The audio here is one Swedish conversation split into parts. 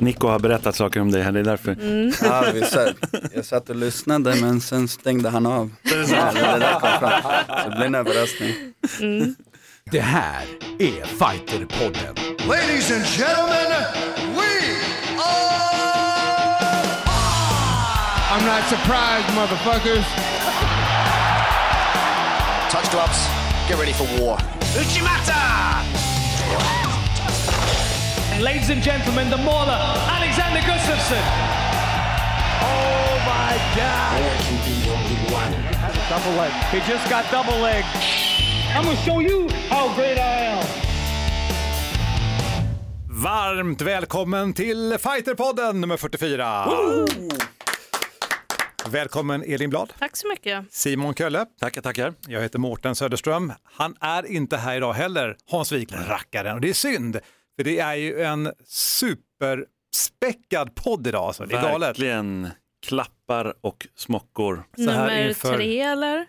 Nico har berättat saker om dig här, det är därför. Ja, vi satt, jag satt och lyssnade men sen stängde han av. Ja, det där kom fram. Så det blev en överraskning. Det här är Fighterpodden. Ladies and gentlemen, we are. I'm not surprised, motherfuckers. Touch gloves. Get ready for war. Uchimata! Ladies and gentlemen, the mauler, Alexander Gustafsson. Oh my God! Double leg. He just got double leg. I'm gonna show you how great I am. Varmt välkommen till Fighterpodden nummer 44. Välkommen Elin Blad, Tack så mycket. Simon Kölle. Tackar, tackar. Jag heter Mårten Söderström. Han är inte här idag heller, Hans Wiklund, rackaren. Och det är synd, för det är ju en superspäckad podd idag. Alltså. Det är galet. Verkligen klappar och smockor. Så här Nummer inför- tre eller?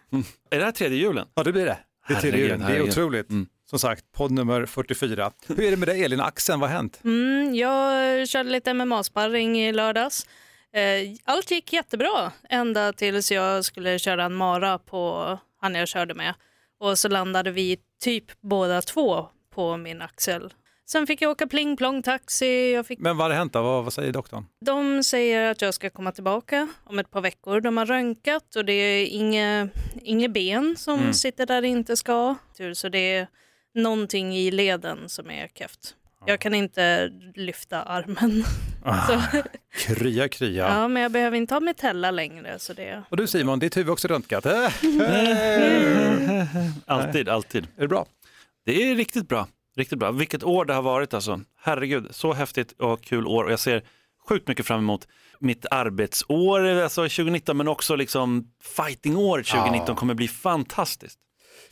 Är det här tredje julen? Ja, det blir det. Det är tredje julen. Det är otroligt. Mm. Som sagt, podd nummer 44. Hur är det med dig Elin? Axeln, vad har hänt? Mm, jag körde lite MMA-sparring i lördags. Eh, Allt gick jättebra ända tills jag skulle köra en mara på han jag körde med. Och så landade vi typ båda två på min axel. Sen fick jag åka pling plong taxi. Jag fick... Men vad har hänt då? Vad, vad säger doktorn? De säger att jag ska komma tillbaka om ett par veckor. De har röntgat och det är inga, inga ben som Mm. sitter där det inte ska. Så det är någonting i leden som är keft. Jag kan inte lyfta armen. Så, Krya, krya. ja, men jag behöver inte ha metella längre. Så det... Och du Simon, ditt huvud också röntgat. Äh, Alltid, alltid. är det bra? Det är riktigt bra. Riktigt bra. Vilket år det har varit alltså. Herregud, så häftigt och kul år och jag ser sjukt mycket fram emot mitt arbetsår, alltså 2019, men också liksom fightingåret 2019 Ja. kommer bli fantastiskt.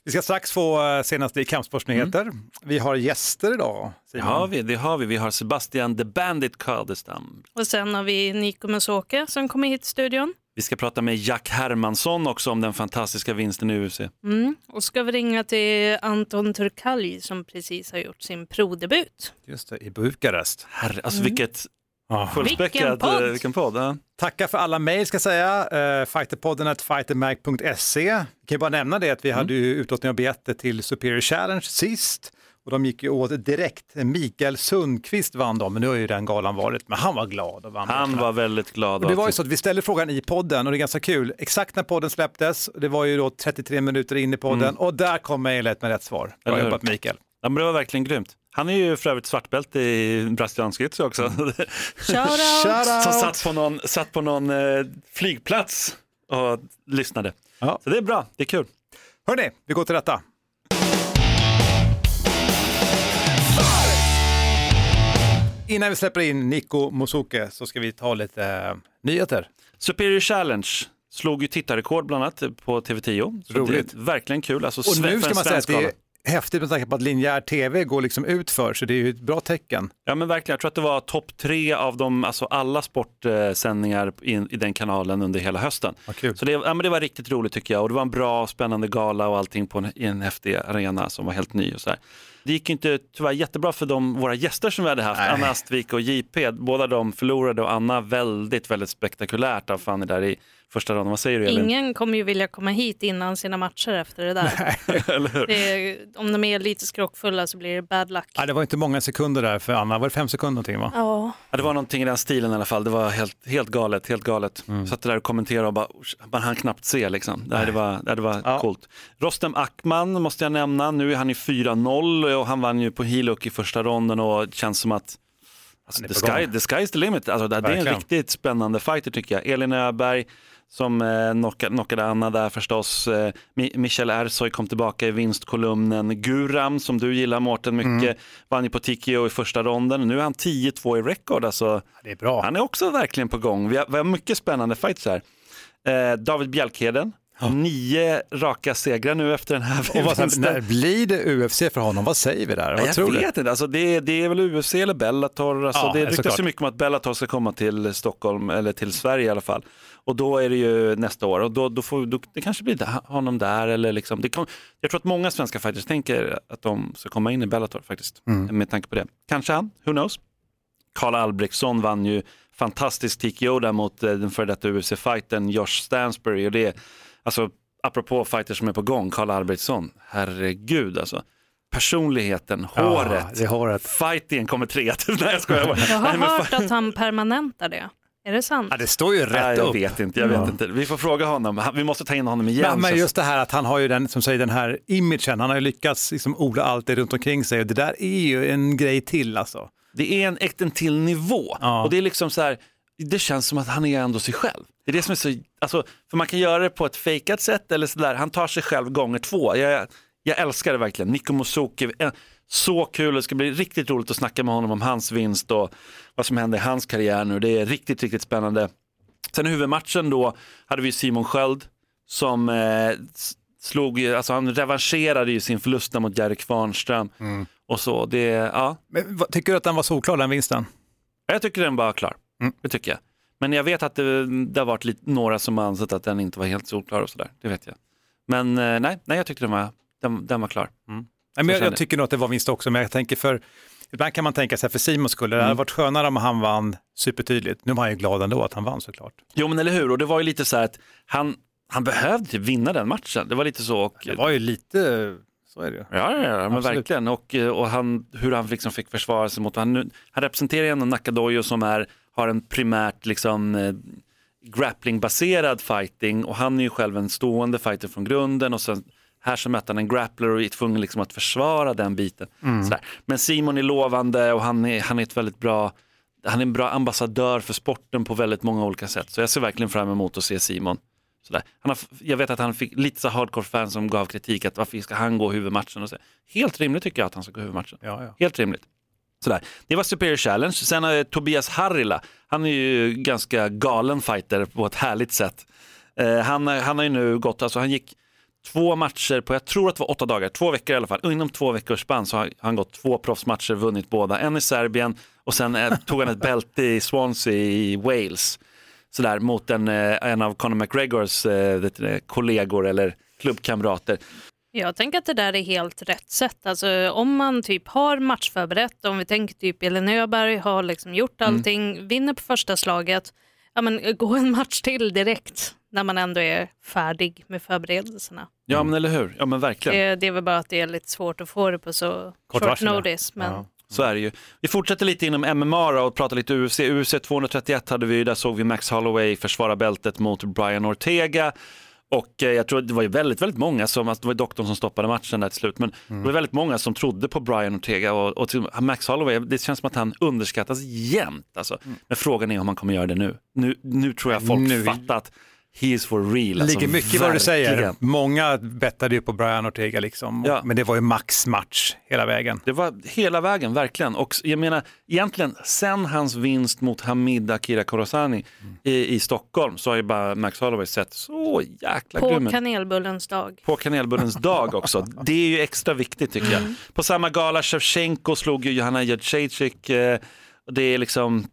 Vi ska strax få eh, senaste i kampsportsnyheter. Vi har gäster idag. Det har vi, det har vi. Vi har Sebastian the Bandit Kardestam. Och sen har vi Nico Musoke som kommer hit till studion. Vi ska prata med Jack Hermansson också om den fantastiska vinsten i UFC. Mm. Och ska vi ringa till Anton Turkalj som precis har gjort sin prodebut. Just det, i Bukarest. Herre, alltså vilket Ah. fullspäckat, Vilken podd! eh, vilken podd. Ja. Tackar för alla mejl ska jag säga. Uh, fighterpodden at fightermag.se. Jag kan ju bara nämna det att vi hade ju utlottning av biljetter till Superior Challenge sist. Och de gick ju åt direkt. Mikael Sundqvist vann dem, men nu har ju den galan varit. Men han var glad och vann. Han var väldigt glad. Och det var ju att- så att vi ställde frågan i podden och det är ganska kul. Exakt när podden släpptes, det var ju då 33 minuter in i podden och där kom mejlet med rätt svar. Bra jobbat Mikael. Ja, men det var verkligen grymt. Han är ju för övrigt svartbälte i brasiliansk jiu också. Mm. Shoutout! Som satt på någon, satt på någon eh, flygplats och lyssnade. Ja. Så det är bra, det är kul. Hörni, vi går till detta. Innan vi släpper in Nico Mosuke så ska vi ta lite eh, nyheter. Superior Challenge slog ju tittarrekord bland annat på TV10. Så Roligt. Verkligen kul. Alltså, Och nu ska man säga att det är häftigt med tanke på att linjär tv går liksom ut för så det är ju ett bra tecken. Ja men verkligen, jag tror att det var topp tre av de, alltså alla sportsändningar i, i den kanalen under hela hösten. Så det, ja, men det var riktigt roligt tycker jag och det var en bra spännande gala och allting på en, i en häftig arena som var helt ny. Och så här. Det gick inte tyvärr jättebra för de, våra gäster som vi hade haft, Nej. Anna Astvik och JP. Båda de förlorade och Anna väldigt, väldigt spektakulärt av Fanny där i första ronden. Vad säger du Elin? Ingen kommer ju vilja komma hit innan sina matcher efter det där. Eller hur? Det är, om de är lite skrockfulla så blir det bad luck. Ja, det var inte många sekunder där för Anna, var det fem sekunder någonting va? Ja, Ja, det var någonting i den stilen i alla fall. Det var helt, helt galet. Helt galet. Mm. Satt där och kommenterade och bara, "Usch, man hann knappt se liksom. Det, här, det var, det, här, det var Ja. coolt. Rostem Akman måste jag nämna. Nu är han i 4-0 och han vann ju på Hiluk i första ronden och det känns som att alltså, the, sky, the sky is the limit. Alltså, det, det är en riktigt spännande fighter tycker jag. Elin Öberg som eh, knockade, knockade Anna där förstås. Eh, Mi- Michel Ersoy kom tillbaka i vinstkolumnen. Guram som du gillar Mårten mycket Mm. vann ju på TKO i första ronden. Nu är han 10-2 i record. Alltså, Det är bra. han är också verkligen på gång. Vi har, vi har mycket spännande fights här. Eh, David Bjälkheden, nio raka segrar nu efter den här vinsten. när blir det UFC för honom? Vad säger vi där? Vad jag tror vet du? inte, alltså det, det är väl UFC eller Bellator. Alltså Ja, det ryktas ju mycket om att Bellator ska komma till Stockholm, eller till Sverige i alla fall. Och då är det ju nästa år och då, då får, då, det kanske blir honom där. Eller liksom, det kom, jag tror att många svenska fighters tänker att de ska komma in i Bellator faktiskt, Mm. med tanke på det. Kanske han, who knows? Karl Albrektsson vann ju fantastisk TKO där mot eh, den före detta UFC-fightern Josh Stansbury. Och det är, alltså, apropå fighters som är på gång, Karl Albrektsson, herregud alltså. Personligheten, håret, det är håret. fightingen kommer trea. Nej jag skojar bara. Jag har Nej, men hört att han permanentar det. Är det sant? Ja, det står ju rätt Nej, jag upp. vet inte, jag vet inte. Vi får fråga honom, vi måste ta in honom igen. Men, men just det här att han har ju den, som säger, den här imagen, han har ju lyckats liksom odla allt det runt omkring sig och det där är ju en grej till alltså. Det är en äkten till nivå. Ja. Och det är liksom så här, det känns som att han är ändå sig själv. Det är det som är så, alltså, för man kan göra det på ett fejkat sätt eller sådär, han tar sig själv gånger två. Jag, jag älskar det verkligen, Niko Musoki, eh, så kul, det ska bli riktigt roligt att snacka med honom om hans vinst och vad som händer i hans karriär nu. Det är riktigt, riktigt spännande. Sen i huvudmatchen då hade vi Simon Sköld som eh, slog, alltså han revanscherade ju sin förlust mot Jerry Kvarnström. Och så, det, ja, Men, tycker du att den var solklar den vinsten? jag tycker den var klar. Mm. Det tycker jag. Men jag vet att det, det har varit lite, några som har ansett att den inte var helt solklar och sådär. Det vet jag. Men eh, nej, nej jag tyckte den var, den, den var klar. Nej, men jag, jag tycker nog att det var vinst också, men jag tänker för Ibland kan man tänka sig för Simons skull, det hade Mm. varit skönare om han vann supertydligt. Nu var han ju glad ändå att han vann såklart. Jo men eller hur, och det var ju lite så här att han, han behövde typ vinna den matchen. Det var lite så. Och, Det var ju lite, så är det ju. Ja, ja, ja men Absolut. verkligen. Och, eh, och han, hur han liksom fick försvara sig mot, han, han representerar ju ändå Nakadoyo som är, har en primärt liksom, eh, grappling-baserad fighting och han är ju själv en stående fighter från grunden och sen här så mötte han en grappler och är tvungen liksom att försvara den biten. Sådär. Men Simon är lovande och han är, han är ett väldigt bra han är en bra ambassadör för sporten på väldigt många olika sätt. Så jag ser verkligen fram emot att se Simon. Sådär. Han har, jag vet att han fick lite så hardcore-fans som gav kritik att varför ska han gå huvudmatchen? Och så. Helt rimligt tycker jag att han ska gå huvudmatchen. Ja, ja. Helt rimligt. Sådär. Det var Superior Challenge. Sen har jag Tobias Harila. Han är ju ganska galen fighter på ett härligt sätt. Eh, han, han har ju nu gått, alltså han gick två matcher på, jag tror att det var åtta dagar, två veckor i alla fall. Och inom två veckors spann så har han gått två proffsmatcher, vunnit båda. En i Serbien och sen eh, tog han ett bälte i Swansea i Wales. Sådär mot en, eh, en av Conor McGregors eh, kollegor eller klubbkamrater. Jag tänker att det där är helt rätt sätt. Alltså, om man typ har matchförberett, om vi tänker typ Elin Öberg har liksom gjort Mm. allting, vinner på första slaget, ja, men gå en match till direkt när man ändå är färdig med förberedelserna. Ja men eller hur, ja men verkligen. Det, det är väl bara att det är lite svårt att få det på så Kort short notice. Men Ja. Så är det ju. Vi fortsätter lite inom MMA och pratar lite UFC. UFC 231 hade vi, där såg vi Max Holloway försvara bältet mot Brian Ortega. Och eh, jag tror det var ju väldigt, väldigt många som, alltså det var ju doktorn som stoppade matchen där till slut, men det var väldigt många som trodde på Brian Ortega och, och till, Max Holloway, det känns som att han underskattas jämt. Alltså. Men frågan är om han kommer göra det nu. Nu, nu tror jag folk Nu- fattat, he is for real. Det Alltså, ligger mycket i vad du säger. Många bettade ju på Brian Ortega liksom, Ja. men det var ju max match hela vägen. Det var hela vägen, verkligen. Och jag menar, egentligen sen hans vinst mot Hamid Akira Khorasani i, i Stockholm så har ju bara Max Holloway sett så jäkla på grym ut. kanelbullens dag. På kanelbullens dag också. Det är ju extra viktigt tycker jag. På samma gala, Shevchenko slog ju Johanna Jędrzejczyk. Eh, det är liksom,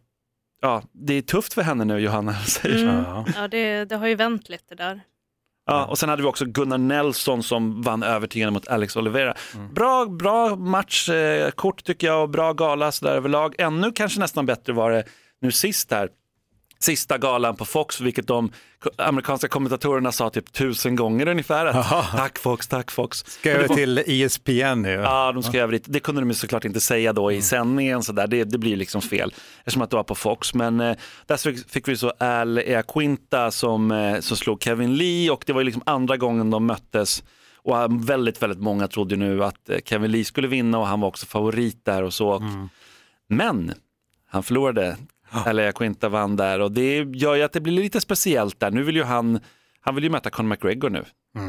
ja, det är tufft för henne nu Johanna. Säger. Mm. Ja. Ja, det, det har ju vänt lite där. Ja, och sen hade vi också Gunnar Nelson som vann övertygande mot Alex Oliveira. Bra, bra match, eh, tycker jag och bra gala så där överlag. Ännu kanske nästan bättre var det nu sist här. Sista galan på Fox, vilket de amerikanska kommentatorerna sa typ tusen gånger ungefär. Att, tack Fox, tack Fox. Ska över till E ESPN nu. Ja, de ska över dit. Det kunde de såklart inte säga då i sändningen, så där. Det, det blir liksom fel eftersom att det var på Fox. Men eh, där fick, vi så Al Eaquinta som, eh, som slog Kevin Lee och det var ju liksom andra gången de möttes. Och väldigt, väldigt många trodde nu att eh, Kevin Lee skulle vinna och han var också favorit där och så. Men han förlorade. Al Eaquinta vann där och det gör ju att det blir lite speciellt där. Nu vill ju han, han vill ju möta Conor McGregor nu.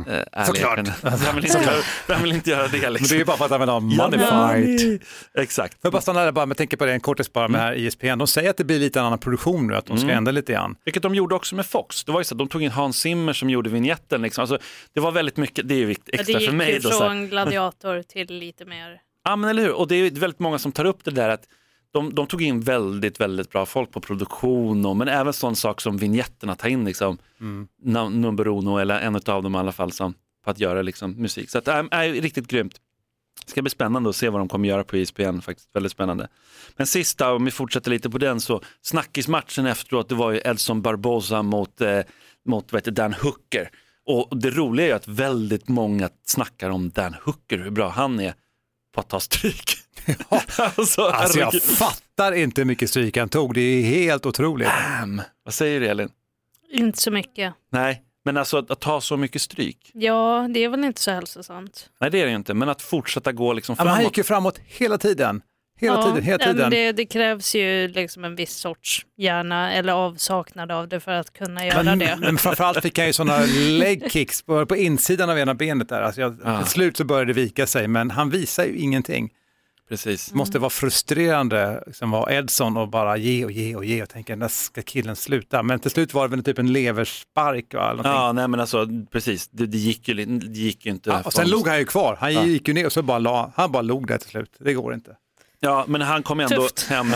Eh, Al Såklart. Han vill inte, göra- han vill inte göra det Men liksom. det är ju bara för att han vill ha money Ja, fight. Exakt. Jag bara stanna där bara, men tänker på det en kortis bara med här ESPN. De säger att det blir lite en annan produktion nu, att de ska ändra lite grann. Vilket de gjorde också med Fox. Det var ju så att de tog in Hans Zimmer som gjorde vignetten. Liksom. Alltså, det var väldigt mycket, det är ju vikt- Ja, det extra gick för mig. ju Då, så här. från gladiator till lite mer... Ja men eller hur, och det är väldigt många som tar upp det där att de, de tog in väldigt, väldigt bra folk på produktion, och, men även sån sak som vignetterna, ta in liksom mm. Number Uno eller en av dem i alla fall som, på att göra liksom, musik. Så att, äh, äh, riktigt grymt. Det ska bli spännande att se vad de kommer göra på ISBN, faktiskt väldigt spännande. Men sista, om vi fortsätter lite på den, så snackismatchen efteråt, det var ju Edson Barbosa mot, eh, mot heter, Dan Hooker. Och det roliga är ju att väldigt många snackar om Dan Hooker, hur bra han är på att ta stryk. alltså, Alltså jag fattar inte hur mycket stryk han tog, det är helt otroligt. Damn. Vad säger du Elin? Inte så mycket. Nej, men alltså att, att ta så mycket stryk. Ja, det är väl inte så hälsosamt. Nej det är det ju inte, men att fortsätta gå liksom Ja, men han framåt. gick ju framåt hela tiden. Hela ja, tiden, hela tiden. Det, det krävs ju liksom en viss sorts hjärna eller avsaknad av det för att kunna göra Men, det. men framförallt fick han ju sådana leg kicks på, på insidan av ena benet där. Alltså jag, Ja. Till slut så började det vika sig, men han visar ju ingenting. Precis. Det måste vara frustrerande som var Edson och bara ge och ge och ge och tänka när ska killen sluta? Men till slut var det väl typ en leverspark all- någonting. Ja, nej men alltså precis, det, det, gick, ju, det gick ju inte. Ja, och sen log han ju kvar. Han Ja. gick ju ner och så bara la, han bara log där till slut. Det går inte. Ja, men han kom ändå Tufft. hem.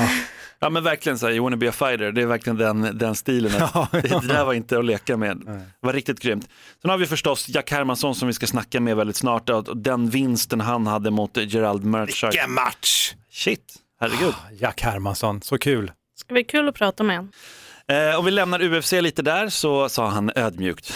Ja. men verkligen så här, you wanna be a fighter, det är verkligen den, den stilen. Ja, Det, det där var inte att leka med. Det var riktigt grymt. Sen har vi förstås Jack Hermansson som vi ska snacka med väldigt snart och den vinsten han hade mot Gerald Merchak. Vilken match! Shit, herregud. Jack Hermansson, så kul. ska bli kul att prata med honom. Eh, om vi lämnar UFC lite där så sa han ödmjukt.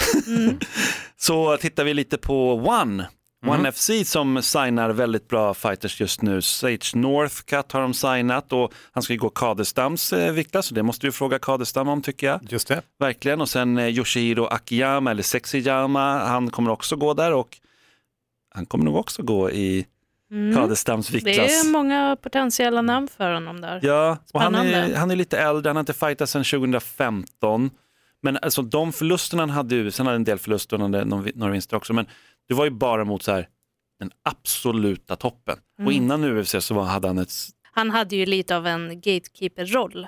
så tittar vi lite på One. One FC som signar väldigt bra fighters just nu. Sage Northcutt har de signat och han ska ju gå Kadestams eh, viktklass så det måste du fråga Kadestam om tycker jag. Just det. Verkligen och sen eh, Yoshihiro Akiyama eller Sexyama, han kommer också gå där och han kommer nog också gå i Kadestams Det är många potentiella namn för honom där. Ja, och han är, han är lite äldre, han har inte fightat sedan 2015. Men alltså de förlusterna han hade, sen hade han en del förluster och några vinster också, men det var ju bara mot så här, den absoluta toppen. Och innan UFC så var, hade han ett, Han hade ju lite av en gatekeeper-roll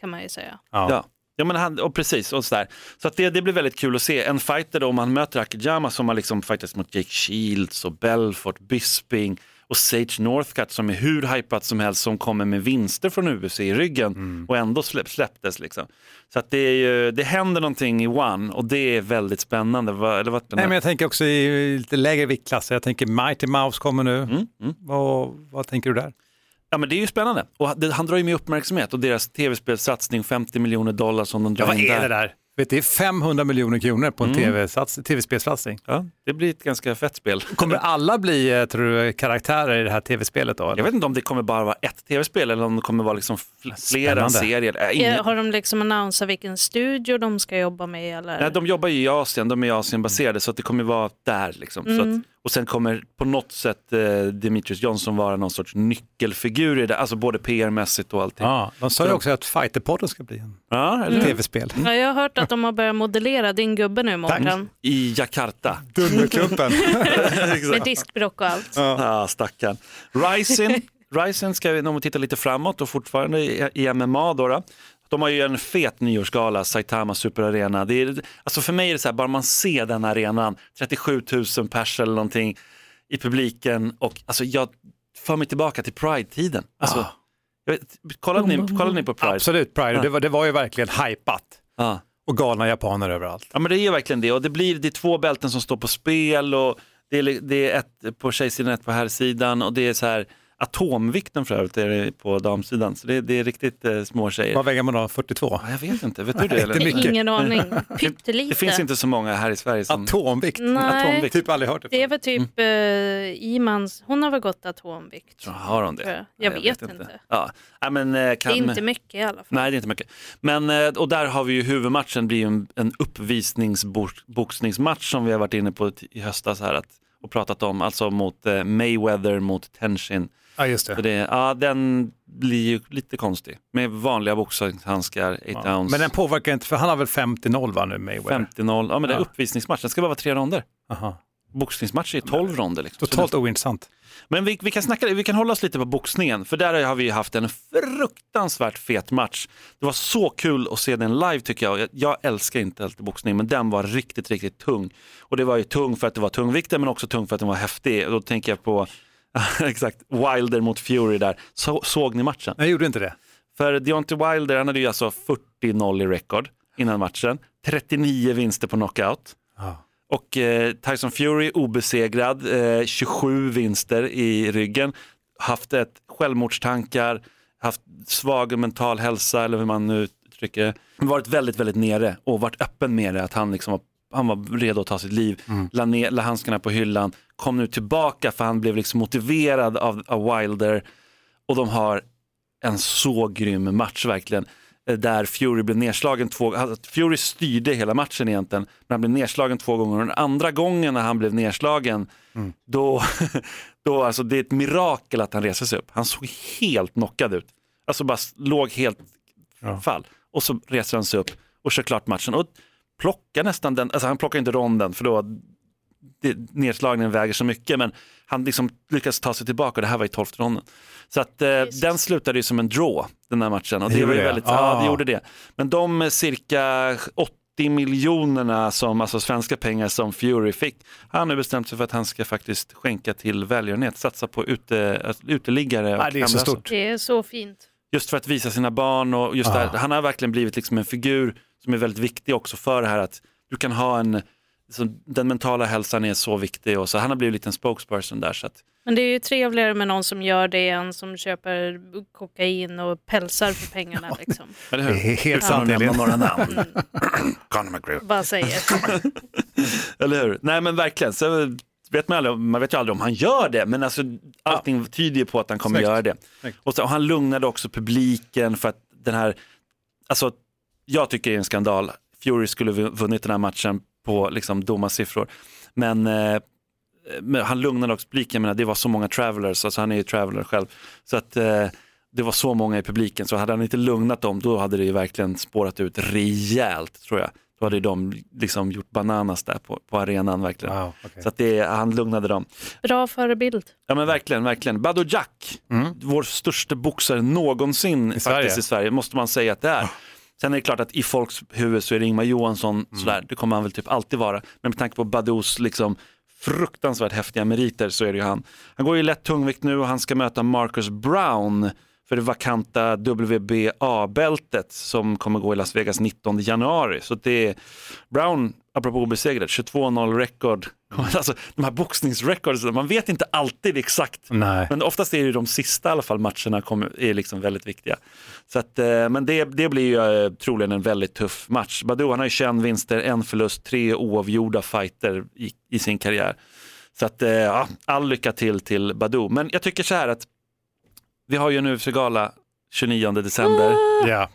kan man ju säga. Ja. ja, ja men han, och precis, och så där. Så att det, det blir väldigt kul att se. En fighter då, om han möter Akijama som har liksom fightats mot Jake Shields och Belfort, Bisping och Sage Northcutt som är hur hypat som helst som kommer med vinster från UFC i ryggen och ändå släpp, släpptes. Liksom. Så att det, är ju, det händer någonting i One och det är väldigt spännande. Va- Eller vad, Nej, men jag tänker också i lite lägre viktklasser. Jag tänker Mighty Mouse kommer nu. mm, mm. Vad, vad tänker du där? Ja men det är ju spännande och han drar ju med uppmärksamhet och deras tv-spelssatsning 50 miljoner dollar som de drar Ja, vad in är det där? Vet, det är 500 miljoner kronor på en Mm. Tv-spelssatsning. Ja, det blir ett ganska fett spel. Kommer alla bli eh, tror du, karaktärer i det här tv-spelet då? Jag vet inte om det kommer bara vara ett tv-spel eller om det kommer vara liksom fl- flera Spännande. serier. Äh, ingen... Har de liksom annonsat vilken studio de ska jobba med? Eller? Nej, de jobbar ju i Asien, de är Asien-baserade så att det kommer vara där. Liksom. Så Mm. att, och sen kommer på något sätt eh, Demetrius Johnson vara någon sorts nyckelfigur i det, alltså både PR-mässigt och allting. Ja, de sa ju också att Fighterpodden ska bli en Ja, eller hur? tv-spel. Ja, jag har hört att de har börjat modellera din gubbe nu Mårten. I Jakarta. Dunderklumpen. Med diskbrock och allt. Ja, stackarn. Ryzen, Ryzen ska vi nog titta lite framåt och fortfarande i, i MMA då, då. De har ju en fet nyårsgala, Saitama Super Arena. Det är, alltså för mig är det så här, bara man ser den arenan, 37 000 pers eller någonting i publiken och alltså jag för mig tillbaka till Pride-tiden. Alltså, Ah. vet, kollade, ni, kollade ni på Pride? Absolut, Pride. Det, var, det var ju verkligen hypat. Ja. Och galna japaner överallt. Ja men det är verkligen det och det blir det är två bälten som står på spel och det är, det är ett på tjejsidan ett på herrsidan och det är så här atomvikten för övrigt är det på damsidan så det, det är riktigt eh, små tjejer. Vad väger man då? 42? Ja, jag vet inte, vet du det? Eller? inte mycket. Ingen aning. Pyttelite. Det finns inte så många här i Sverige som... Atomvikt? Nej, atomvikt. Typ aldrig hört det. det är väl typ eh, Imans, hon har väl gått atomvikt. Så har de det? jag. Jag Nej, vet inte. Ja. Nej, men, eh, Det kan... är inte mycket i alla fall. Nej, det är inte mycket. Men, eh, och där har vi ju huvudmatchen blir ju en, en uppvisningsboxningsmatch som vi har varit inne på i höstas här att, och pratat om, alltså mot eh, Mayweather mot Tenshin. Ja, just Så det. det, ja, den blir ju lite konstig med vanliga boxningshandskar, 8 Ja. ounce, Men den påverkar inte, för han har väl 50-0 va nu, Mayweather? 50-0. Ja, men det är Ja. uppvisningsmatch, den ska bara vara tre ronder. Aha. Boxningsmatch är 12 ronder. Liksom. Så Totalt ointressant. Men vi, vi, kan snacka, vi kan hålla oss lite på boxningen, för där har vi ju haft en fruktansvärt fet match. Det var så kul att se den live tycker jag. Jag, jag älskar inte alltid boxning, men den var riktigt, riktigt tung. Och det var ju tung för att det var tungvikten, men också tung för att den var häftig. Och då tänker jag på exakt Wilder mot Fury där. Så, såg ni matchen? Jag gjorde inte det. För Deontay Wilder, han hade ju alltså 40-0 i rekord innan matchen. 39 vinster på knockout. Ja. Och eh, Tyson Fury obesegrad, eh, 27 vinster i ryggen, haft ett självmordstankar, haft svag mental hälsa eller hur man nu uttrycker det. Varit väldigt, väldigt nere och varit öppen med det, att han liksom var, han var redo att ta sitt liv. La, ner, la handskarna på hyllan, kom nu tillbaka för han blev liksom motiverad av, av Wilder och de har en så grym match verkligen. Eh, Där Fury blev nedslagen två alltså, Fury styrde hela matchen egentligen, men han blev nedslagen två gånger. Och den andra gången när han blev nedslagen, då, då alltså det är ett mirakel att han reser sig upp. Han såg helt knockad ut. Alltså bara låg helt fall. Och så reser han sig upp och kör klart matchen. Och plockar nästan den, alltså han plockar inte ronden för då det, nedslagningen väger så mycket, men han liksom lyckas ta sig tillbaka och det här var i tolfte ronden. Så att eh, den slutade ju som en draw, den här matchen. Och det, Det var ju det? väldigt, ja, det Ah. gjorde det. Men de eh, cirka 80 miljonerna som, alltså svenska pengar som Fury fick, han har nu bestämt sig för att han ska faktiskt skänka till välgörenhet, satsa på ute, alltså, uteliggare och Ja, det är så stort. Det är så fint. Just för att visa sina barn och just det här, han har verkligen blivit liksom en figur som är väldigt viktig också för det här att du kan ha en, så den mentala hälsan är så viktig och så han har blivit lite en spokesperson där så att Men det är ju trevligare med någon som gör det än som köper kokain och pälsar för pengarna. Liksom. Eller Det är helt sant, Elin. några namn. Conor McGregor. Bara säger. Eller hur? Nej men verkligen, så vet man, aldrig, man vet ju aldrig om han gör det, men alltså, allting tyder ju på att han kommer Snyggt. göra det. Och, så, och han lugnade också publiken för att den här, alltså jag tycker det är en skandal. Fury skulle ha vunnit den här matchen på liksom domarsiffror. Men, eh, men han lugnade också publiken, menar, det var så många travelers, alltså han är ju traveler själv. Så att eh, det var så många i publiken, så hade han inte lugnat dem, då hade det ju verkligen spårat ut rejält tror jag. Då hade de liksom gjort bananas där på, på arenan verkligen. Wow, okej. Så att det, han lugnade dem. Bra förebild. Ja men verkligen, verkligen. Badou Jack, vår största boxare någonsin I faktiskt Sverige. i Sverige, måste man säga att det är. Sen är det klart att i folks huvud så är det Ingmar Johansson, sådär, det kommer han väl typ alltid vara. Men med tanke på Badous liksom fruktansvärt häftiga meriter så är det ju han. Han går ju lätt tungvikt nu och han ska möta Marcus Brown för det vakanta WBA-bältet som kommer gå i Las Vegas 19 januari. Så det är Brown, apropå obesegrad, 22-0 rekord. Alltså de här boxningsrecords, man vet inte alltid exakt Nej. men oftast är det ju de sista i alla fall matcherna kommer, är liksom väldigt viktiga. Så att, eh, men det, det blir ju eh, troligen en väldigt tuff match. Badou han har ju 21 vinster, en förlust, tre oavgjorda fighter i, i sin karriär. Så att, eh, ja, all lycka till till Badou. Men jag tycker så här att vi har ju en UFC-gala 29 december. Ja.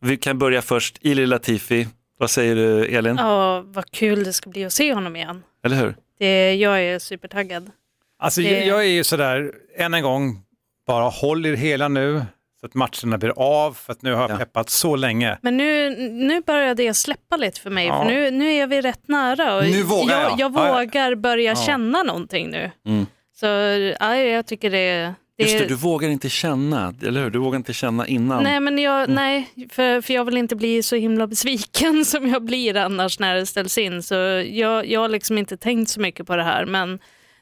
Vi kan börja först, Ilir Latifi. Vad säger du Elin? Ja, vad kul det ska bli att se honom igen. Eller hur? Det, jag är supertaggad. Alltså, Det- jag, är ju sådär, än en gång, bara håll er hela nu så att matcherna blir av, för att nu har jag Ja. peppat så länge. Men nu, nu börjar det släppa lite för mig, Ja. för nu, nu är vi rätt nära. Och Nu vågar jag. jag. Jag Ja, ja. vågar börja Ja. känna någonting nu. Mm. Så ja, jag tycker det, det Just det, du vågar inte känna, eller hur? Du vågar inte känna innan. Nej, men jag, nej för, för jag vill inte bli så himla besviken som jag blir annars när det ställs in. Så jag, jag har liksom inte tänkt så mycket på det här. Men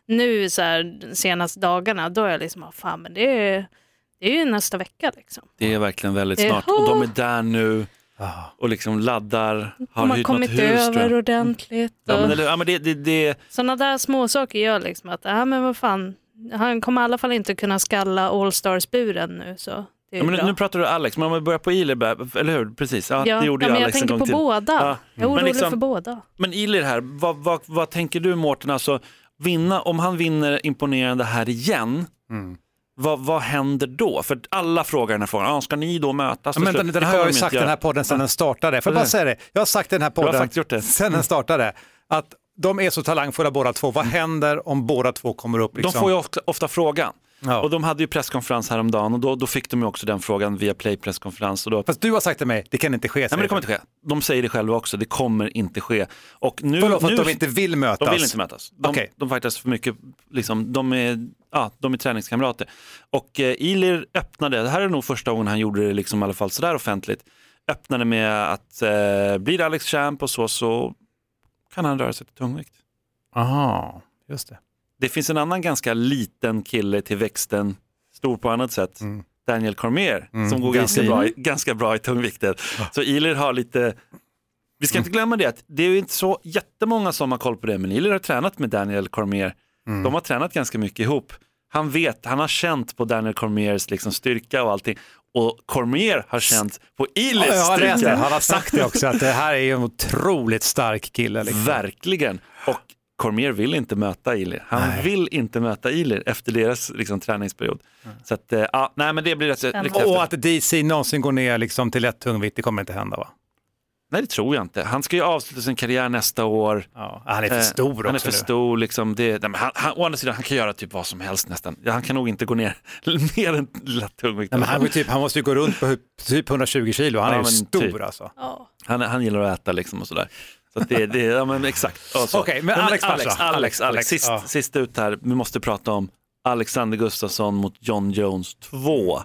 nu så här, de senaste dagarna, då är jag liksom, ah, fan men det är, det är ju nästa vecka liksom. Det är verkligen väldigt snart och de är där nu Ah. och liksom laddar, har De har kommit hus. över jag. ordentligt. Ja, och- men, eller, ja, men det, det, det, Sådana där småsaker gör liksom att, ja men vad fan, han kommer i alla fall inte kunna skalla All-Stars-buren nu. Så det är ja, men nu, nu pratar du Alex, men om vi börjar på Ilir, eller hur? Precis, ja, ja, det gjorde ja, ju men jag Alex en tänker gång på till. båda. Ja. Jag är orolig liksom- för båda. Men Ilir här, vad, vad, vad tänker du Mårten, alltså, vinna, om han vinner imponerande här igen, Mm. vad, vad händer då? För alla frågar den här frågan, ah, ska ni då mötas? Ja, men till den, har jag ju sagt den här podden sedan den startade. Får jag bara säga det? Jag har sagt i den här podden sedan den startade att de är så talangfulla båda två. Vad händer om båda två kommer upp? Liksom? De får ju ofta, ofta frågan. Ja. Och de hade ju presskonferens häromdagen och då, då fick de ju också den frågan via Play presskonferens. Och då, Fast du har sagt till mig, det kan inte ske. Nej men det kommer inte ske. De säger det själva också, det kommer inte ske. Och nu, För, för nu, att de inte vill mötas? de vill inte mötas. De, Okej. de fightas för mycket, liksom, de, är, ja, de är träningskamrater. Och eh, Ilir öppnade, det här är nog första gången han gjorde det liksom, i alla fall sådär offentligt, öppnade med att eh, blir det Alex Champ och så, så kan han röra sig till tungvikt. Aha, just det. Det finns en annan ganska liten kille till växten, stor på annat sätt, Mm. Daniel Cormier, Mm, som går ganska bra, i- ganska bra i tungvikten. Så Ilir har lite, Vi ska inte glömma det att det är inte så jättemånga som har koll på det, men Illir har tränat med Daniel Cormier. De har tränat ganska mycket ihop. Han vet, han har känt på Daniel Cormiers liksom styrka och allting. Och Cormier har känt på Illirs Ja, styrka. Han har sagt det också, att det här är en otroligt stark kille. Liksom. Verkligen. Och Cormier vill inte möta Ilir. Han vill inte möta Ilir efter deras liksom, träningsperiod. Så att, eh, ja, nej men det blir rätt, riktigt Och häftigt. att DC någonsin går ner liksom till ett tungvikt, det kommer inte hända va? Nej det tror jag inte. Han ska ju avsluta sin karriär nästa år. Ja, han är för Eh, stor också Han är för nu. stor. Liksom, det, nej, men han, han, å andra sidan, han kan göra typ vad som helst nästan. Han kan nog inte gå ner mer än lätt tungvikt. Nej, men han, går typ, han måste ju gå runt på typ 120 kilo, han Ja, är ju men stor typ. alltså. Ja. han, han gillar att äta liksom och sådär. Så att det, det, ja men exakt. Okej, men Alex Alex, match Alex, då? Alex, Alex, Sist, ja. sist ut här, vi måste prata om Alexander Gustafsson mot John Jones 2.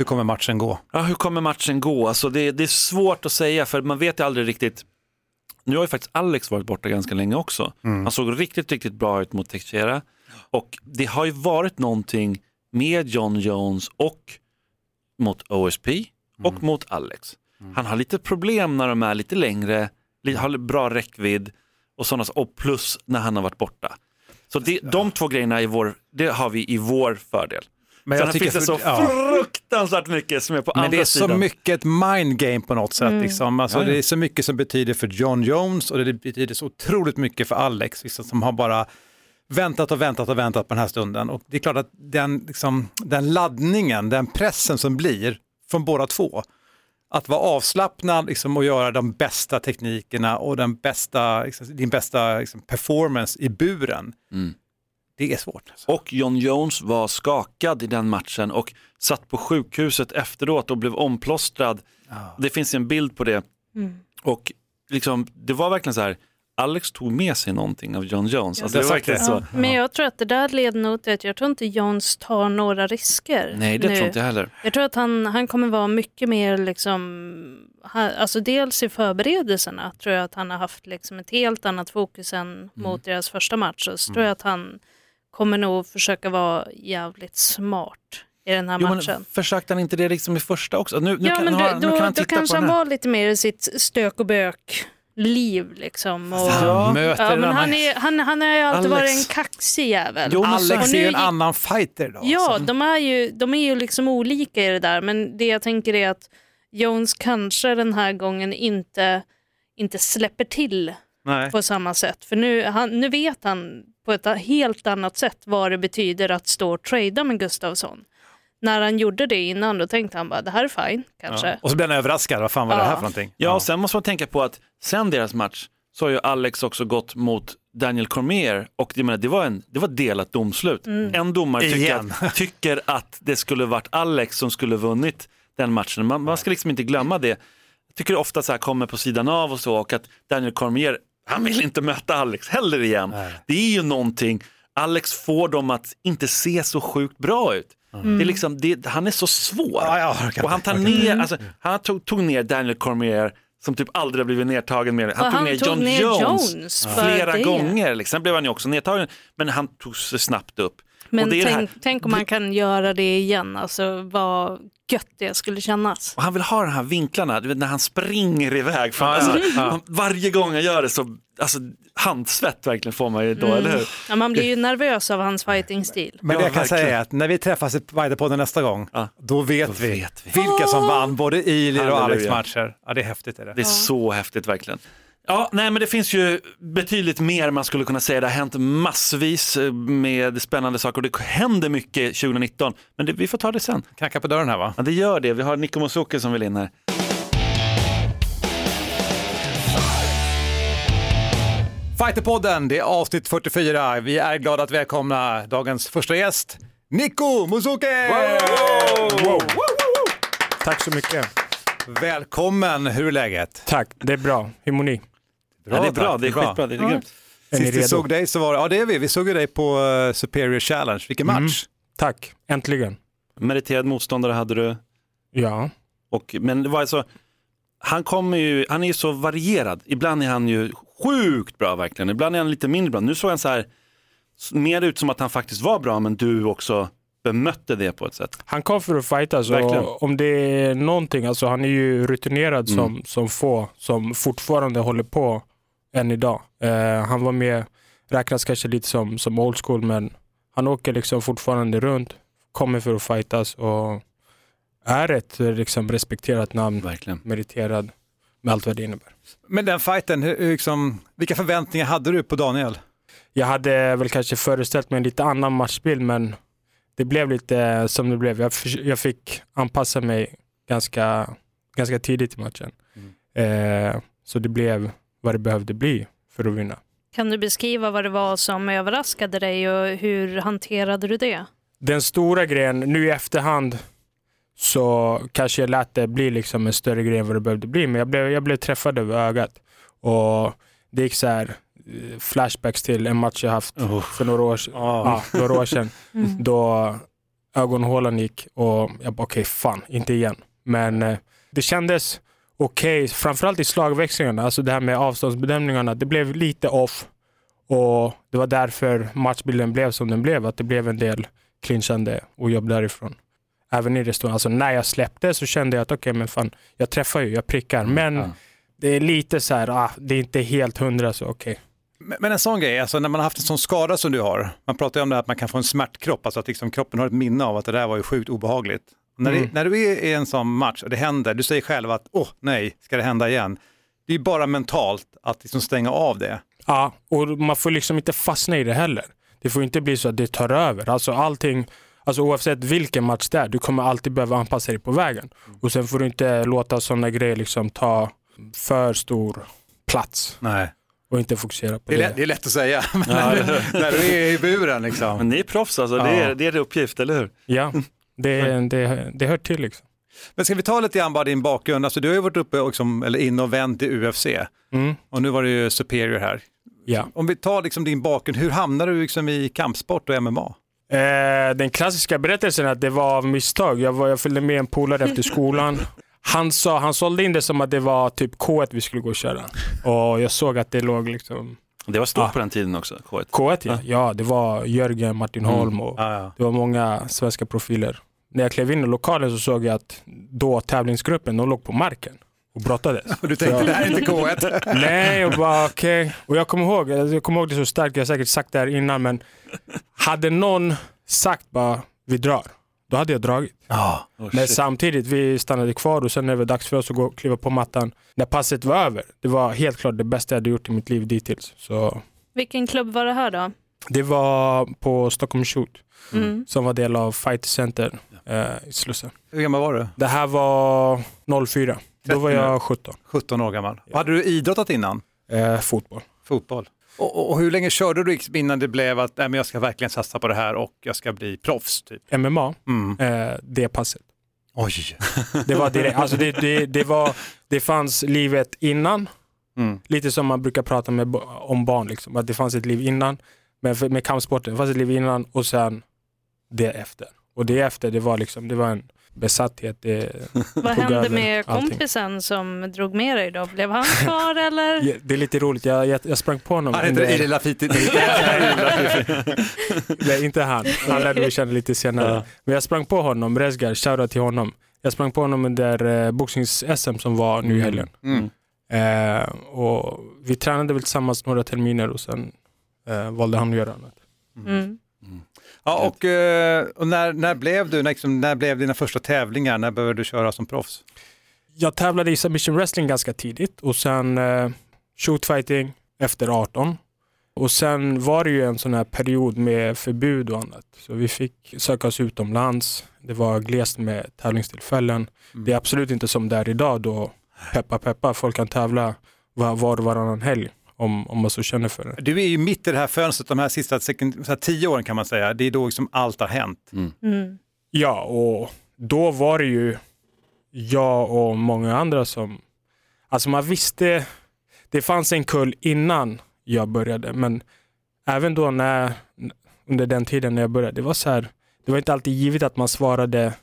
Hur kommer matchen gå? Ja, hur kommer matchen gå? Alltså det, det är svårt att säga för man vet ju aldrig riktigt. Nu har ju faktiskt Alex varit borta ganska länge också. Han såg riktigt, riktigt bra ut mot Teixeira. Och det har ju varit någonting med John Jones och mot OSP och mot Alex. Han har lite problem när de är lite längre, har bra räckvidd och sådana och plus när han har varit borta. Så det, de två grejerna i vår, det har vi i vår fördel. Men Sen jag tycker finns det så ja. fruktansvärt mycket som är på Men andra det är så sidan. mycket ett mind game på något sätt. Liksom. Alltså, Ja, ja. Det är så mycket som betyder för John Jones och det betyder så otroligt mycket för Alex liksom, som har bara väntat och väntat och väntat på den här stunden. Och det är klart att den, liksom, den laddningen, den pressen som blir från båda två, att vara avslappnad liksom, och göra de bästa teknikerna och den bästa, liksom, din bästa liksom, performance i buren, Mm. Det är svårt. Alltså. Och John Jones var skakad i den matchen och satt på sjukhuset efteråt och blev omplåstrad. Det finns en bild på det. Och liksom, det var verkligen så här, Alex tog med sig någonting av John Jones. Alltså, det verkligen så. Ja, men jag tror att det där leder nog till att jag tror inte Jones tar några risker. Nej, det nu. tror inte jag heller. Jag tror att han, han kommer vara mycket mer, liksom, ha- alltså dels i förberedelserna tror jag att han har haft liksom ett helt annat fokus än Mm. mot deras första match. Och så tror jag att han kommer nog försöka vara jävligt smart i den här Jo, matchen. men försökte han inte det liksom i första också? Nu, nu, ja, kan, men nu, då, nu kan han då titta kanske på han var lite mer i sitt stök och bök liv liksom. Och, Ja. Möter ja, en men han, är, han, han har ju alltid Alex. varit en kaxig jävel. Jo, men Alex är ju en annan fighter då. Ja, alltså. de är, ju, de är ju liksom olika i det där, men det jag tänker är att Jones kanske den här gången inte, inte släpper till Nej. på samma sätt. För nu, han, nu vet han på ett helt annat sätt vad det betyder att stå och trada med Gustafsson. När han gjorde det innan då tänkte han bara det här är fine kanske. Och så blir han överraskad, vad fan var det Ja. här för någonting? Ja, och sen måste man tänka på att sen deras match så har ju Alex också gått mot Daniel Cormier och jag menar, det var en det var ett delat domslut. En domare tycker att, tycker att det skulle varit Alex som skulle vunnit den matchen. Man, man ska liksom inte glömma det. Jag tycker det ofta så här kommer på sidan av och så och att Daniel Cormier, han vill inte möta Alex heller igen. Det är ju någonting, Alex får dem att inte se så sjukt bra ut. Det är liksom, det, han är så svår. Ja, orkar och han tar ner, alltså, han tog, tog ner Daniel Cormier som typ aldrig har blivit nedtagen mer. Han Och tog han ner tog John ner Jones, Jones flera det. gånger. Liksom. Sen blev han ju också nedtagen, men han tog sig snabbt upp. Men och det är det här- tänk, tänk om man kan göra det igen, alltså vad gött det skulle kännas. Och han vill ha de här vinklarna, du vet när han springer iväg. Från, Ja, alltså, ja. Varje gång han gör det så, alltså, handsvett verkligen får man ju då, eller hur? Ja, man blir ju nervös av hans fighting-stil. Men det Ja, jag kan verkligen. säga är att när vi träffas i Vaidapodden nästa gång, Ja. då, vet, Då vi vet vi. vilka som vann både Ilir och Alex matcher. Ja, det är häftigt. Är det. Det är så häftigt verkligen. Ja, nej men det finns ju betydligt mer man skulle kunna säga. Det har hänt massvis eh, med spännande saker och det händer mycket 2019. Men det, vi får ta det sen. Knacka på dörren här va? Ja, det gör det. Vi har Nico Mosuke som vill in här. Fighterpodden, det är avsnitt 44. Vi är glada att välkomna dagens första gäst, Nico Musuke! Tack så mycket. Välkommen, hur är läget? Tack, det är bra. Hur mår ni? Ja, det är bra, tack, det är skitbra, det är grymt. Är ni Sist vi såg dig så var ja det är vi, vi såg ju dig på eh, Superior Challenge. Vilken match! Mm. Tack, äntligen. Meriterad motståndare hade du. Ja, Och, men det var alltså, han, kommer ju, han är ju så varierad. Ibland är han ju sjukt bra verkligen. Ibland är han lite mindre bra. Nu såg han så här, mer ut som att han faktiskt var bra, men du också bemötte det på ett sätt. Han kom för att Verkligen. och om det är någonting, alltså han är ju rutinerad Mm. som, som få som fortfarande håller på än idag. Eh, han var med, räknas kanske lite som, som old school men han åker liksom fortfarande runt, kommer för att fightas och är ett liksom, respekterat namn, Verkligen. meriterad med allt vad det innebär. Men den fighten, hur, liksom, vilka förväntningar hade du på Daniel? Jag hade väl kanske föreställt mig en lite annan matchbild men det blev lite som det blev. Jag, jag fick anpassa mig ganska, ganska tidigt i matchen. Eh, så det blev vad det behövde bli för att vinna. Kan du beskriva vad det var som överraskade dig och hur hanterade du det? Den stora grejen, nu i efterhand så kanske jag lät det bli liksom en större grej än vad det behövde bli. Men jag blev, jag blev träffad över ögat. Och det gick så här eh, flashbacks till en match jag haft för några år, sedan- ja, några år sedan. Då ögonhålan gick och jag bara okej, fan, inte igen. Men eh, det kändes okej, framförallt i slagväxlingarna, alltså det här med avståndsbedömningarna, det blev lite off. Och det var därför matchbilden blev som den blev, att det blev en del clinchande och jobb därifrån. Även i restaurangen, alltså när jag släppte så kände jag att okej, men fan, jag träffar ju, jag prickar. Men det är lite så här, ah, det är inte helt hundra så okej. Men men en sån grej, alltså när man har haft en sån skada som du har, man pratar ju om det här att man kan få en smärtkropp, alltså att liksom kroppen har ett minne av att det där var ju sjukt obehagligt. När, Mm. det, när du är i en sån match och det händer, du säger själv att åh nej, ska det hända igen? Det är bara mentalt att liksom stänga av det. Ja, och man får liksom inte fastna i det heller. Det får inte bli så att det tar över. Alltså allting, alltså oavsett vilken match det är, du kommer alltid behöva anpassa dig på vägen. Och sen får du inte låta sådana grejer liksom ta för stor plats Nej. och inte fokusera på Det är, det. lätt, det är lätt att säga, men när du är i buren liksom. Men ni är proffs alltså, det, är, det är er uppgift, eller hur? Ja, det, det, det hör till liksom. Men ska vi ta lite grann bara din bakgrund, alltså du har ju varit uppe och liksom, eller in och vänt i UFC Mm. och nu var det ju Superior här. Ja. Om vi tar liksom din bakgrund, hur hamnade du liksom i kampsport och MMA? Eh, den klassiska berättelsen är att det var av misstag. Jag, var, jag följde med en polare efter skolan. Han, sa, han sålde in det som att det var typ K1 vi skulle gå och köra. Och jag såg att det låg liksom Det var stort Ja. på den tiden också, K1. K1 ja. ja, det var Jörgen, Martin Holm och Ja, ja. det var många svenska profiler. När jag klev in i lokalen så såg jag att då tävlingsgruppen, de låg på marken och brottades. Och du tänkte, det här är inte K1. Nej, och bara okej. Och jag kommer ihåg, jag kommer ihåg det så starkt, jag har säkert sagt det här innan, men hade någon sagt bara vi drar, då hade jag dragit. Oh, Men shit. samtidigt, vi stannade kvar och sen när det var dags för oss att gå och kliva på mattan. När passet var över, det var helt klart det bästa jag hade gjort i mitt liv dittills. Så Vilken klubb var det här då? det var på Stockholm Shoot Mm. som var del av Fight Center eh, i Slussen. Hur gammal var du? Det här var 04. Då var jag 17. 17 år gammal. Hade du idrottat innan? Eh, fotboll. Fotboll. Och, och, hur länge körde du innan det blev att nej, men jag ska verkligen satsa på det här och jag ska bli proffs? Typ? MMA, Mm. eh, det passet. Oj. Det var direkt, alltså det, det, det, var, det fanns livet innan, Mm. lite som man brukar prata med, om barn, liksom, att det fanns ett liv innan. Men med kampsporten, det fanns ett liv innan och sen det efter. Och det efter, det var, liksom, det var en besatthet. Det, Vad hände över med allting. kompisen som drog med dig då? Blev han kvar eller? Ja, det är lite roligt, jag, jag, jag sprang på honom. Han heter under- Lafiti. Nej, inte han. Han lärde vi känna lite senare. Men jag sprang på honom, Rezgar, shoutout till honom. Jag sprang på honom under eh, boxnings-SM som var nu i helgen. Mm. Eh, och vi tränade väl tillsammans några terminer och sen eh, valde han att göra annat. Mm. Ja, och, eh, och när, när, blev du, när, liksom, när blev dina första tävlingar? När började du köra som proffs? Jag tävlade i submission wrestling ganska tidigt och sen eh, shootfighting efter 18. Och sen var det ju en sån här period med förbud och annat. Så vi fick söka oss utomlands. Det var glest med tävlingstillfällen. Det är absolut inte som det är idag då peppa peppa, folk kan tävla var och varannan helg om, om man så känner för det. Du är ju mitt i det här fönstret, de här sista sek- så här tio åren kan man säga. Det är då liksom allt har hänt. Mm. Ja, och då var det ju jag och många andra som... Alltså man visste... Det fanns en kull innan jag började, men även då när, under den tiden när jag började, det var så här, det var inte alltid givet att man svarade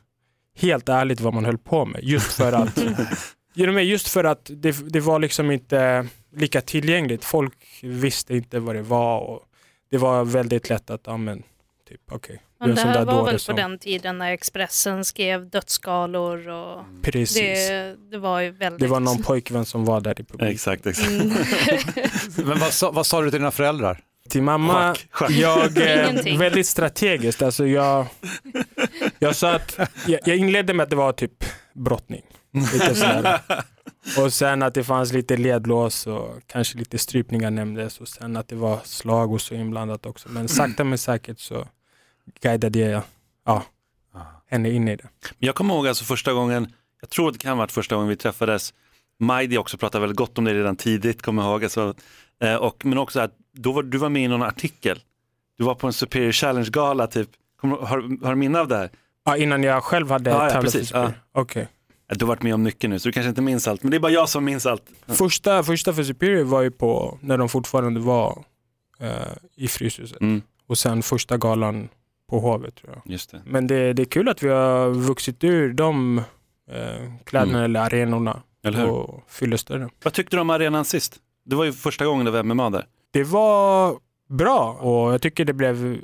helt ärligt vad man höll på med. Just för att, genom mig, just för att det, det var liksom inte lika tillgängligt. Folk visste inte vad det var och det var väldigt lätt att ja, men, typ okej. är Men en det här var väl på som- den tiden när Expressen skrev dödsskalor och Precis. Det, det, det var ju väldigt... var någon pojkvän som var där i publiken. Exakt, exakt. Mm. Men vad sa, vad sa du till dina föräldrar? Till mamma, Schack, schack. jag Ingenting. väldigt strategiskt. Alltså jag, jag sa att, jag, jag inledde med att det var typ brottning. Lite sådär. Och sen att det fanns lite ledlås och kanske lite strypningar nämndes och sen att det var slag och så inblandat också. Men sakta men säkert så guidade jag ja, henne in i det. Men Jag kommer ihåg alltså första gången, jag tror det kan ha varit första gången vi träffades, Majdi också pratade väldigt gott om det redan tidigt, kommer jag ihåg. Alltså, eh, och, men också att då var, du var med i någon artikel, du var på en Superior Challenge-gala typ, kommer, har, har du minne av det här? Ja, innan jag själv hade Ja, ja, tävlat i precis, Super. ja. Okej. Du har varit med om mycket nu så du kanske inte minns allt, men det är bara jag som minns allt. Första, första för Superior var ju på när de fortfarande var eh, i Fryshuset. Mm, Och sen första galan på Hovet tror jag. just det. Men det, det är kul att vi har vuxit ur de eh, kläderna Mm. eller arenorna Eller hur? och större. Vad tyckte du om arenan sist? Det var ju första gången det var MMA där. Det var bra och jag tycker det blev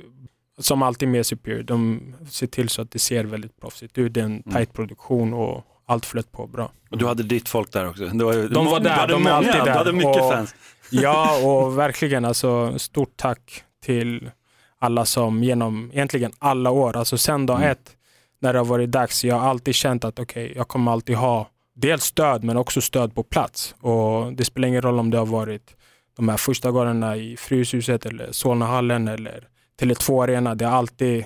som alltid med Superior. De ser till så att det ser väldigt proffsigt ut. Det är en Mm. tight produktion och allt flöt på bra. Och du hade ditt folk där också. Var De var du där, de är alltid Du där. hade mycket Och- fans. Ja, och verkligen alltså stort tack till alla som genom egentligen alla år, alltså sen dag Mm. ett när det har varit dags, jag har alltid känt att okej, jag kommer alltid ha dels stöd men också stöd på plats. Och det spelar ingen roll om det har varit de här första gångerna i Fryshuset eller Solnahallen eller Tele2 Arena. Det har alltid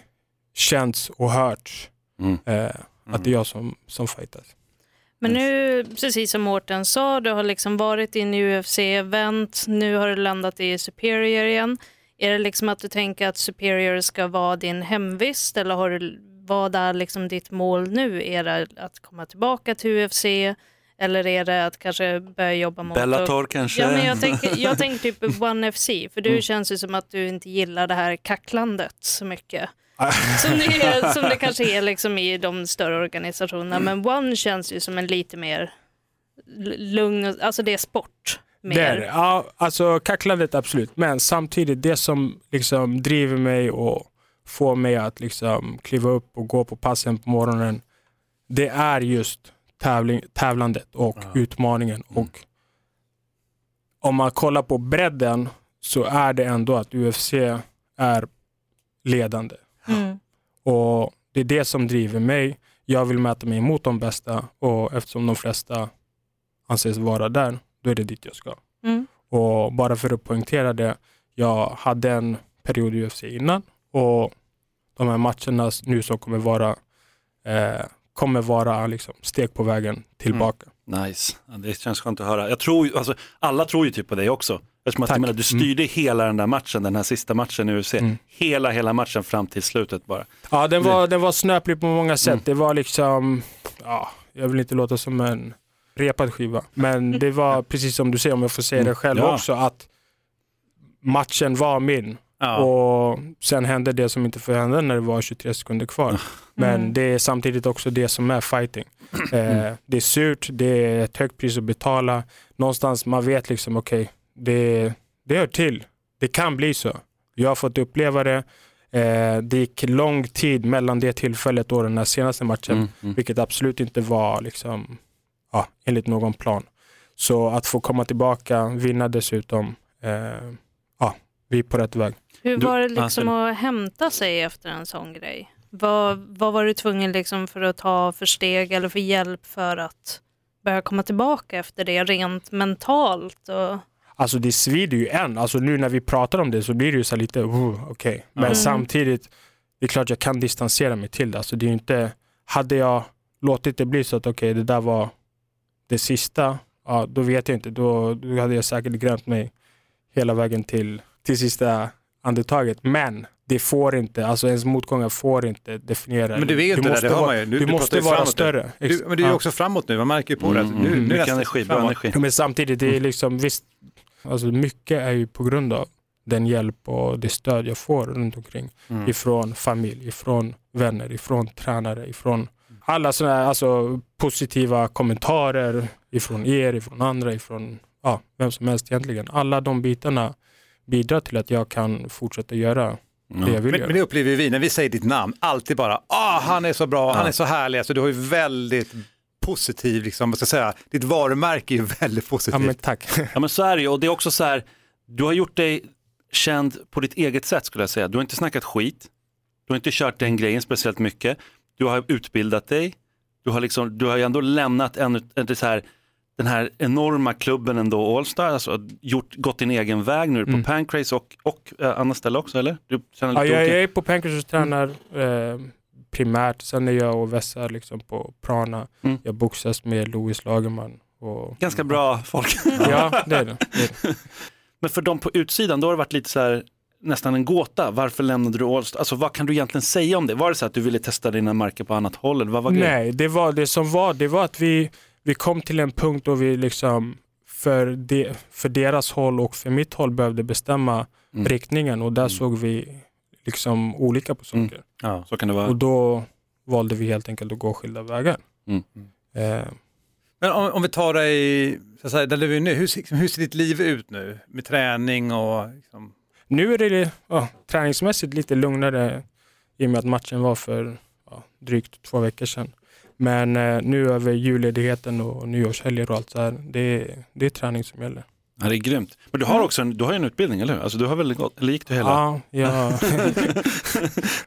känts och hörts Mm. eh, att det är jag som, som fightas. Men nu, precis som Mårten sa, du har liksom varit in i UFC-event, nu har du landat i Superior igen. Är det liksom att du tänker att Superior ska vara din hemvist eller har du, vad är liksom ditt mål nu? Är det att komma tillbaka till UFC eller är det att kanske börja jobba mot... Bellator kanske? Ja, men jag tänker, jag tänker typ One FC, för du Mm. känns ju som att du inte gillar det här kacklandet så mycket. Som det, är, som det kanske är liksom i de större organisationerna. Men One känns ju som en lite mer lugn, och- alltså det är sport. Mer. Det är det. Ja, alltså kacklandet absolut. Men samtidigt, det som liksom driver mig och får mig att liksom kliva upp och gå på passen på morgonen, det är just tävling, tävlandet och utmaningen. Och om man kollar på bredden så är det ändå att UFC är ledande. Mm. Och Det är det som driver mig. Jag vill mäta mig mot de bästa och eftersom de flesta anses vara där, då är det dit jag ska. Mm. Och bara för att poängtera det, jag hade en period i UFC innan och de här matcherna nu som kommer vara eh, kommer vara liksom steg på vägen tillbaka. Nice, det känns skönt att höra. Jag tror, alltså, alla tror ju typ på dig också. Eftersom att, Tack. jag menar, du styrde hela den där matchen, den här sista matchen i UFC. Mm. Hela, hela matchen fram till slutet bara. Ja, den var, den var snöplig på många sätt. Mm. Det var liksom, ja, jag vill inte låta som en repad skiva. Men det var precis som du säger, om jag får säga det själv Ja. också, att matchen var min. Ja. Och sen hände det som inte får hända när det var 23 sekunder kvar. Men Mm. det är samtidigt också det som är fighting. Eh, det är surt, det är ett högt pris att betala. Någonstans man vet liksom, okej, det, det hör till. Det kan bli så. Jag har fått uppleva det. Eh, det gick lång tid mellan det tillfället och den här senaste matchen, Mm, mm. vilket absolut inte var liksom, ja, enligt någon plan. Så att få komma tillbaka, vinna dessutom, eh, ja, vi är på rätt väg. Hur var det ja, liksom att hämta sig efter en sån grej? Vad, vad var du tvungen liksom för att ta för steg eller för hjälp för att börja komma tillbaka efter det rent mentalt? Och... Alltså det svider ju än. Alltså nu när vi pratar om det så blir det ju så lite, oh, okej. Men Mm. samtidigt, det är klart jag kan distansera mig till det. Alltså det är inte, hade jag låtit det bli så att okej, det där var det sista, ja, då vet jag inte. Då, då hade jag säkert grämt mig hela vägen till, till sista andetaget. Men det får inte, alltså ens motgångar får inte definiera. Men du vet ju inte det, måste det hör man ju. Du- Du, du måste vara större. Du, men det är ju också framåt nu, man märker ju på det. att Mm, Nu, mm. nu är Mycket energi, bra energi. Men samtidigt, det är liksom visst, alltså mycket är ju på grund av den hjälp och det stöd jag får runt omkring. Mm. Ifrån familj, ifrån vänner, ifrån tränare, ifrån alla sådana här alltså, positiva kommentarer ifrån er, ifrån andra, ifrån ja, vem som helst egentligen. Alla de bitarna bidrar till att jag kan fortsätta göra det jag vill Men, göra. men det upplever vi när vi säger ditt namn, alltid bara, ah, han är så bra, han är så härlig, alltså, du har ju väldigt positiv, liksom, vad ska jag säga, ditt varumärke är ju väldigt Ja, positivt. men tack. Ja men så är det ju och det är också så här, du har gjort dig känd på ditt eget sätt skulle jag säga. Du har inte snackat skit, du har inte kört den grejen speciellt mycket, du har utbildat dig, du har, liksom, du har ju ändå lämnat en, en, så här, den här enorma klubben ändå, Allstar, alltså gjort, gått din egen väg, nu du på Mm. Pancrase och, och äh, andra ställen också eller? Du känner Ja, lite jag, olika- jag är på Pancrase och tränar eh, primärt. Sen är jag och vässar liksom på Prana. Mm. Jag boxas med Louis Lagerman. Och, Ganska bra folk. Ja, det är det. det, är det. Men för dem på utsidan, då har det varit lite så här, nästan en gåta. Varför lämnade du Allstar? Alltså vad kan du egentligen säga om det? Var det så att du ville testa dina marker på annat håll? Eller vad var grejen? Nej, det, var, det som var, det var att vi, vi kom till en punkt då vi liksom för, de, för deras håll och för mitt håll behövde bestämma Mm. riktningen och där Mm. såg vi liksom olika på saker. Mm. Ja. Så kan det vara. Och då valde vi helt enkelt att gå skilda vägar. Mm. Eh, Men om, om vi tar dig, så att säga, där du är nu, hur, ser- hur ser ditt liv ut nu? Med träning och liksom, Nu är det ja, träningsmässigt lite lugnare i och med att matchen var för ja, drygt två veckor sedan. Men eh, nu över julledigheten och nyårshelger och allt så här, det, är- det är träning som gäller. Ja, det är grymt. Men du har också en, du har en utbildning, eller hur? Alltså, du har väl gått, gick du hela? Ja, ja,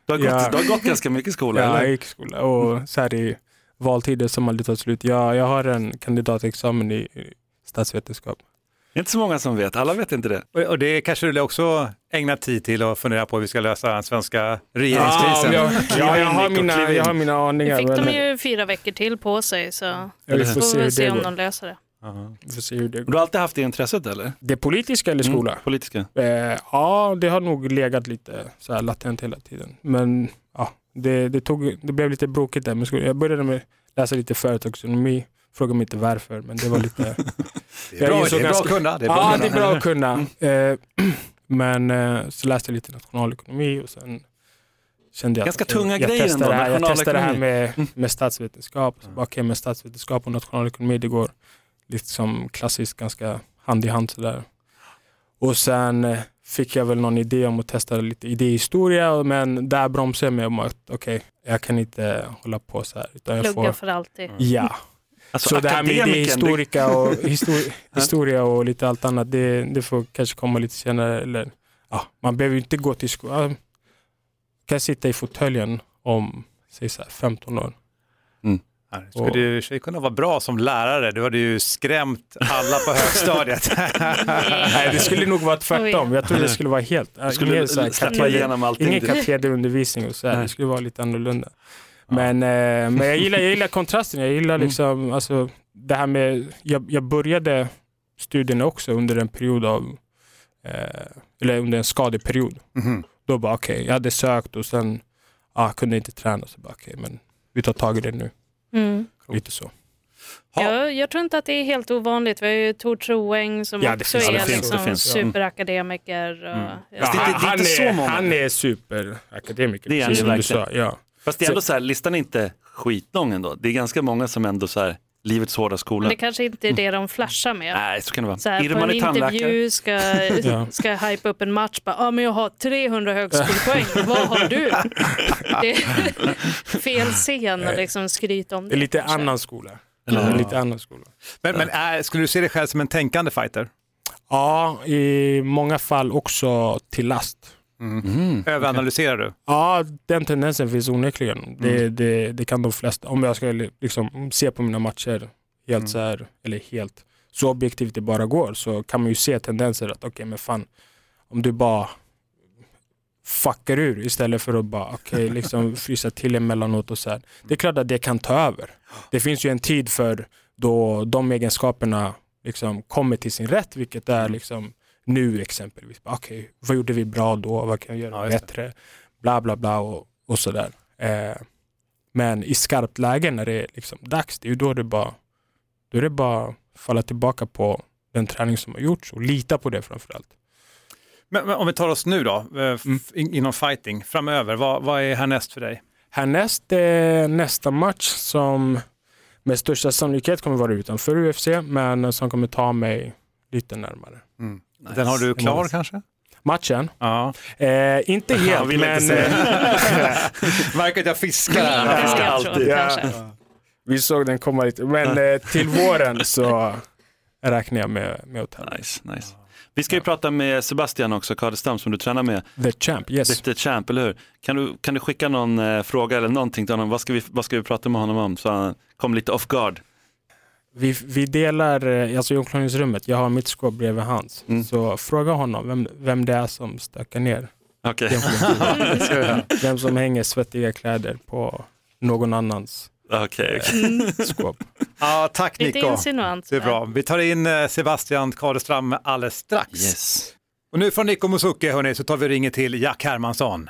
du, har gått, Ja. du har gått ganska mycket skola, ja, jag eller? gick i skola och så här i valtider som aldrig tar slut. Jag, jag har en kandidatexamen i statsvetenskap. Det är inte så många som vet, alla vet inte det. och, och det kanske du också ägnar tid till att fundera på hur vi ska lösa den svenska regeringskrisen. Ja, ja, jag, har mina, jag har mina Nu aningar. fick de ju fyra veckor till på sig så Ja, vi får får se vi se om de löser det. Hur det Du har alltid haft det intresset, eller? Det politiska eller skola? Mm, politiska. Eh, ja, det har nog legat lite så här latent hela tiden. Men ja, det, det, tog, det blev lite brokigt där. Men skolan- jag började med att läsa lite företagsekonomi. Fråga mig inte varför, men det var lite... Det är bra, det är bra att kunna. Det är bra ja, att det är bra att kunna. Men eh, så läste jag lite nationalekonomi och sen kände jag Ganska att tunga jag grejer testar ändå, här, Jag testar det här med, med statsvetenskap. Så bara, Okej, med statsvetenskap och nationalekonomi, det går liksom klassiskt ganska hand i hand sådär. Och sen eh, fick jag väl någon idé om att testa lite idéhistoria, men där bromsade jag mig om att okej, jag kan inte hålla på så här. Utan jag Plugga får, för alltid. ja, Alltså, så det här med akademikern, idéhistorika och histori historia och lite allt annat, det, det får kanske komma lite senare. Eller, ja, man behöver ju inte gå till skolan. kan sitta i fåtöljen om säg så här, 15 år. Ja, Det skulle ju i kunna vara bra som lärare. Du hade ju skrämt alla på högstadiet. Nej, det skulle nog vara tvärtom. Jag tror det skulle vara helt... Du skulle så här kateder- allting. Ingen katederundervisning och så här. Nej. Det skulle vara lite annorlunda. Men, eh, men jag, gillar, jag gillar kontrasten. Jag gillar Mm. liksom, alltså, det här med... Jag, jag började studierna också under en period av... Eh, eller under en skadeperiod. Mhm. Då bara okej, jag hade sökt och sen ah, kunde inte träna. Så bara okej, men vi tar tag i det nu. Mm. Lite så. Ha. Jag, jag tror inte att det är helt ovanligt. Vi har ju Tor Troeng som Ja, också finns- är liksom finns. superakademiker. Och, Mm. ja. Han, är, han är superakademiker. Det är precis som du sa. Ja. Fast det är ändå så här, listan är inte skitlång ändå. Det är ganska många som ändå så här, livets hårda skola. Men det kanske inte är det de flashar med. Nej, så kan det vara. Så här, på Irman en intervju ska, Ja. ska hypa upp en match. Bara, ah, men jag har 300 högskolepoäng. Vad har du? Det är fel scen att liksom skryta om det. Det är lite kanske. annan skola. Är hur? lite annan skola. Men, men är, skulle du se dig själv som en tänkande fighter? Ja, i många fall också till last. Mm. Överanalyserar du? Ja, den tendensen finns onekligen. Det, det, det kan de flesta. Om jag ska liksom se på mina matcher helt så här, eller helt så objektivt det bara går, så kan man ju se tendenser att okej, men fan, om du bara fuckar ur istället för att bara okej, liksom frysa till emellanåt och så här. Det är klart att det kan ta över. Det finns ju en tid för då de egenskaperna liksom kommer till sin rätt, vilket är liksom nu exempelvis. Okej, vad gjorde vi bra då? Vad kan jag göra Ja, bättre? Bla bla bla och, och sådär. Eh, men i skarpt läge när det är liksom dags, det är ju då det bara då är det bara falla tillbaka på den träning som har gjorts och lita på det framförallt. Men, men om vi tar oss nu då, eh, Mm. in, inom fighting, framöver, vad, vad är härnäst för dig? Härnäst är nästa match som med största sannolikhet kommer vara utanför UFC, men som kommer ta mig lite närmare. Den har du klar Nice. kanske? Matchen? Ja. Eh, inte helt, men... Märker att jag fiskar här. Ja, fiskar alltid. Ja. vi såg den komma lite. Men eh, till våren så räknar jag med, med hotell. Nice, nice. Vi ska ju prata med Sebastian också, Kadestam som du tränar med. The Champ, yes. Lite champ, eller hur? Kan du, kan du skicka någon eh, fråga eller någonting till honom? Vad ska, vi, vad ska vi prata med honom om? Så han kommer lite off guard. Vi, vi delar eh, alltså i omklädningsrummet, jag har mitt skåp bredvid hans. Mm. Så fråga honom vem, vem det är som stökar ner. Okej. Vem som hänger svettiga kläder på någon annans Okej. skåp. Ja, tack Lite Nico. insinuant. Det är bra. Vi tar in eh, Sebastian Kadeström alldeles strax. Yes. Och nu från Nico Musuke hörni, så tar vi och ringer till Jack Hermansson.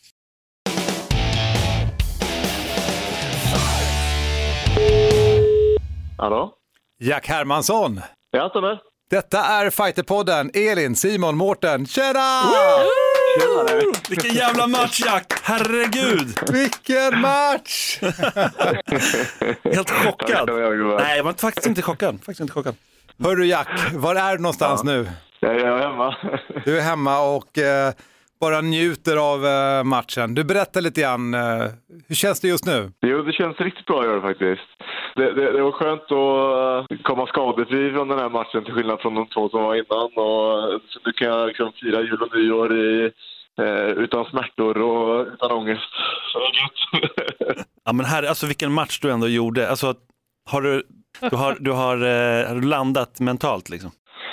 Hallå? Jack Hermansson. Ja, stämmer. Detta är Fighterpodden. Elin, Simon, Mårten. Tjena! Vilken jävla match Jack! Herregud! Vilken match! Helt chockad. Nej, jag var faktiskt inte chockad. Faktiskt inte chockad. Hörru Jack, var är du någonstans nu? Jag är hemma. Du är hemma och eh, bara njuter av eh, matchen. Du berättar lite grann, eh, hur känns det just nu? Jo, det känns riktigt bra att göra det faktiskt. Det, det, det var skönt att eh, komma skadefri från den här matchen till skillnad från de två som var innan. Och, så nu kan jag liksom fira jul och nyår i, eh, utan smärtor och utan ångest. Så det är gött. Ja, men här, alltså vilken match du ändå gjorde. Alltså, har du, du, har, du har, eh, har du landat mentalt liksom?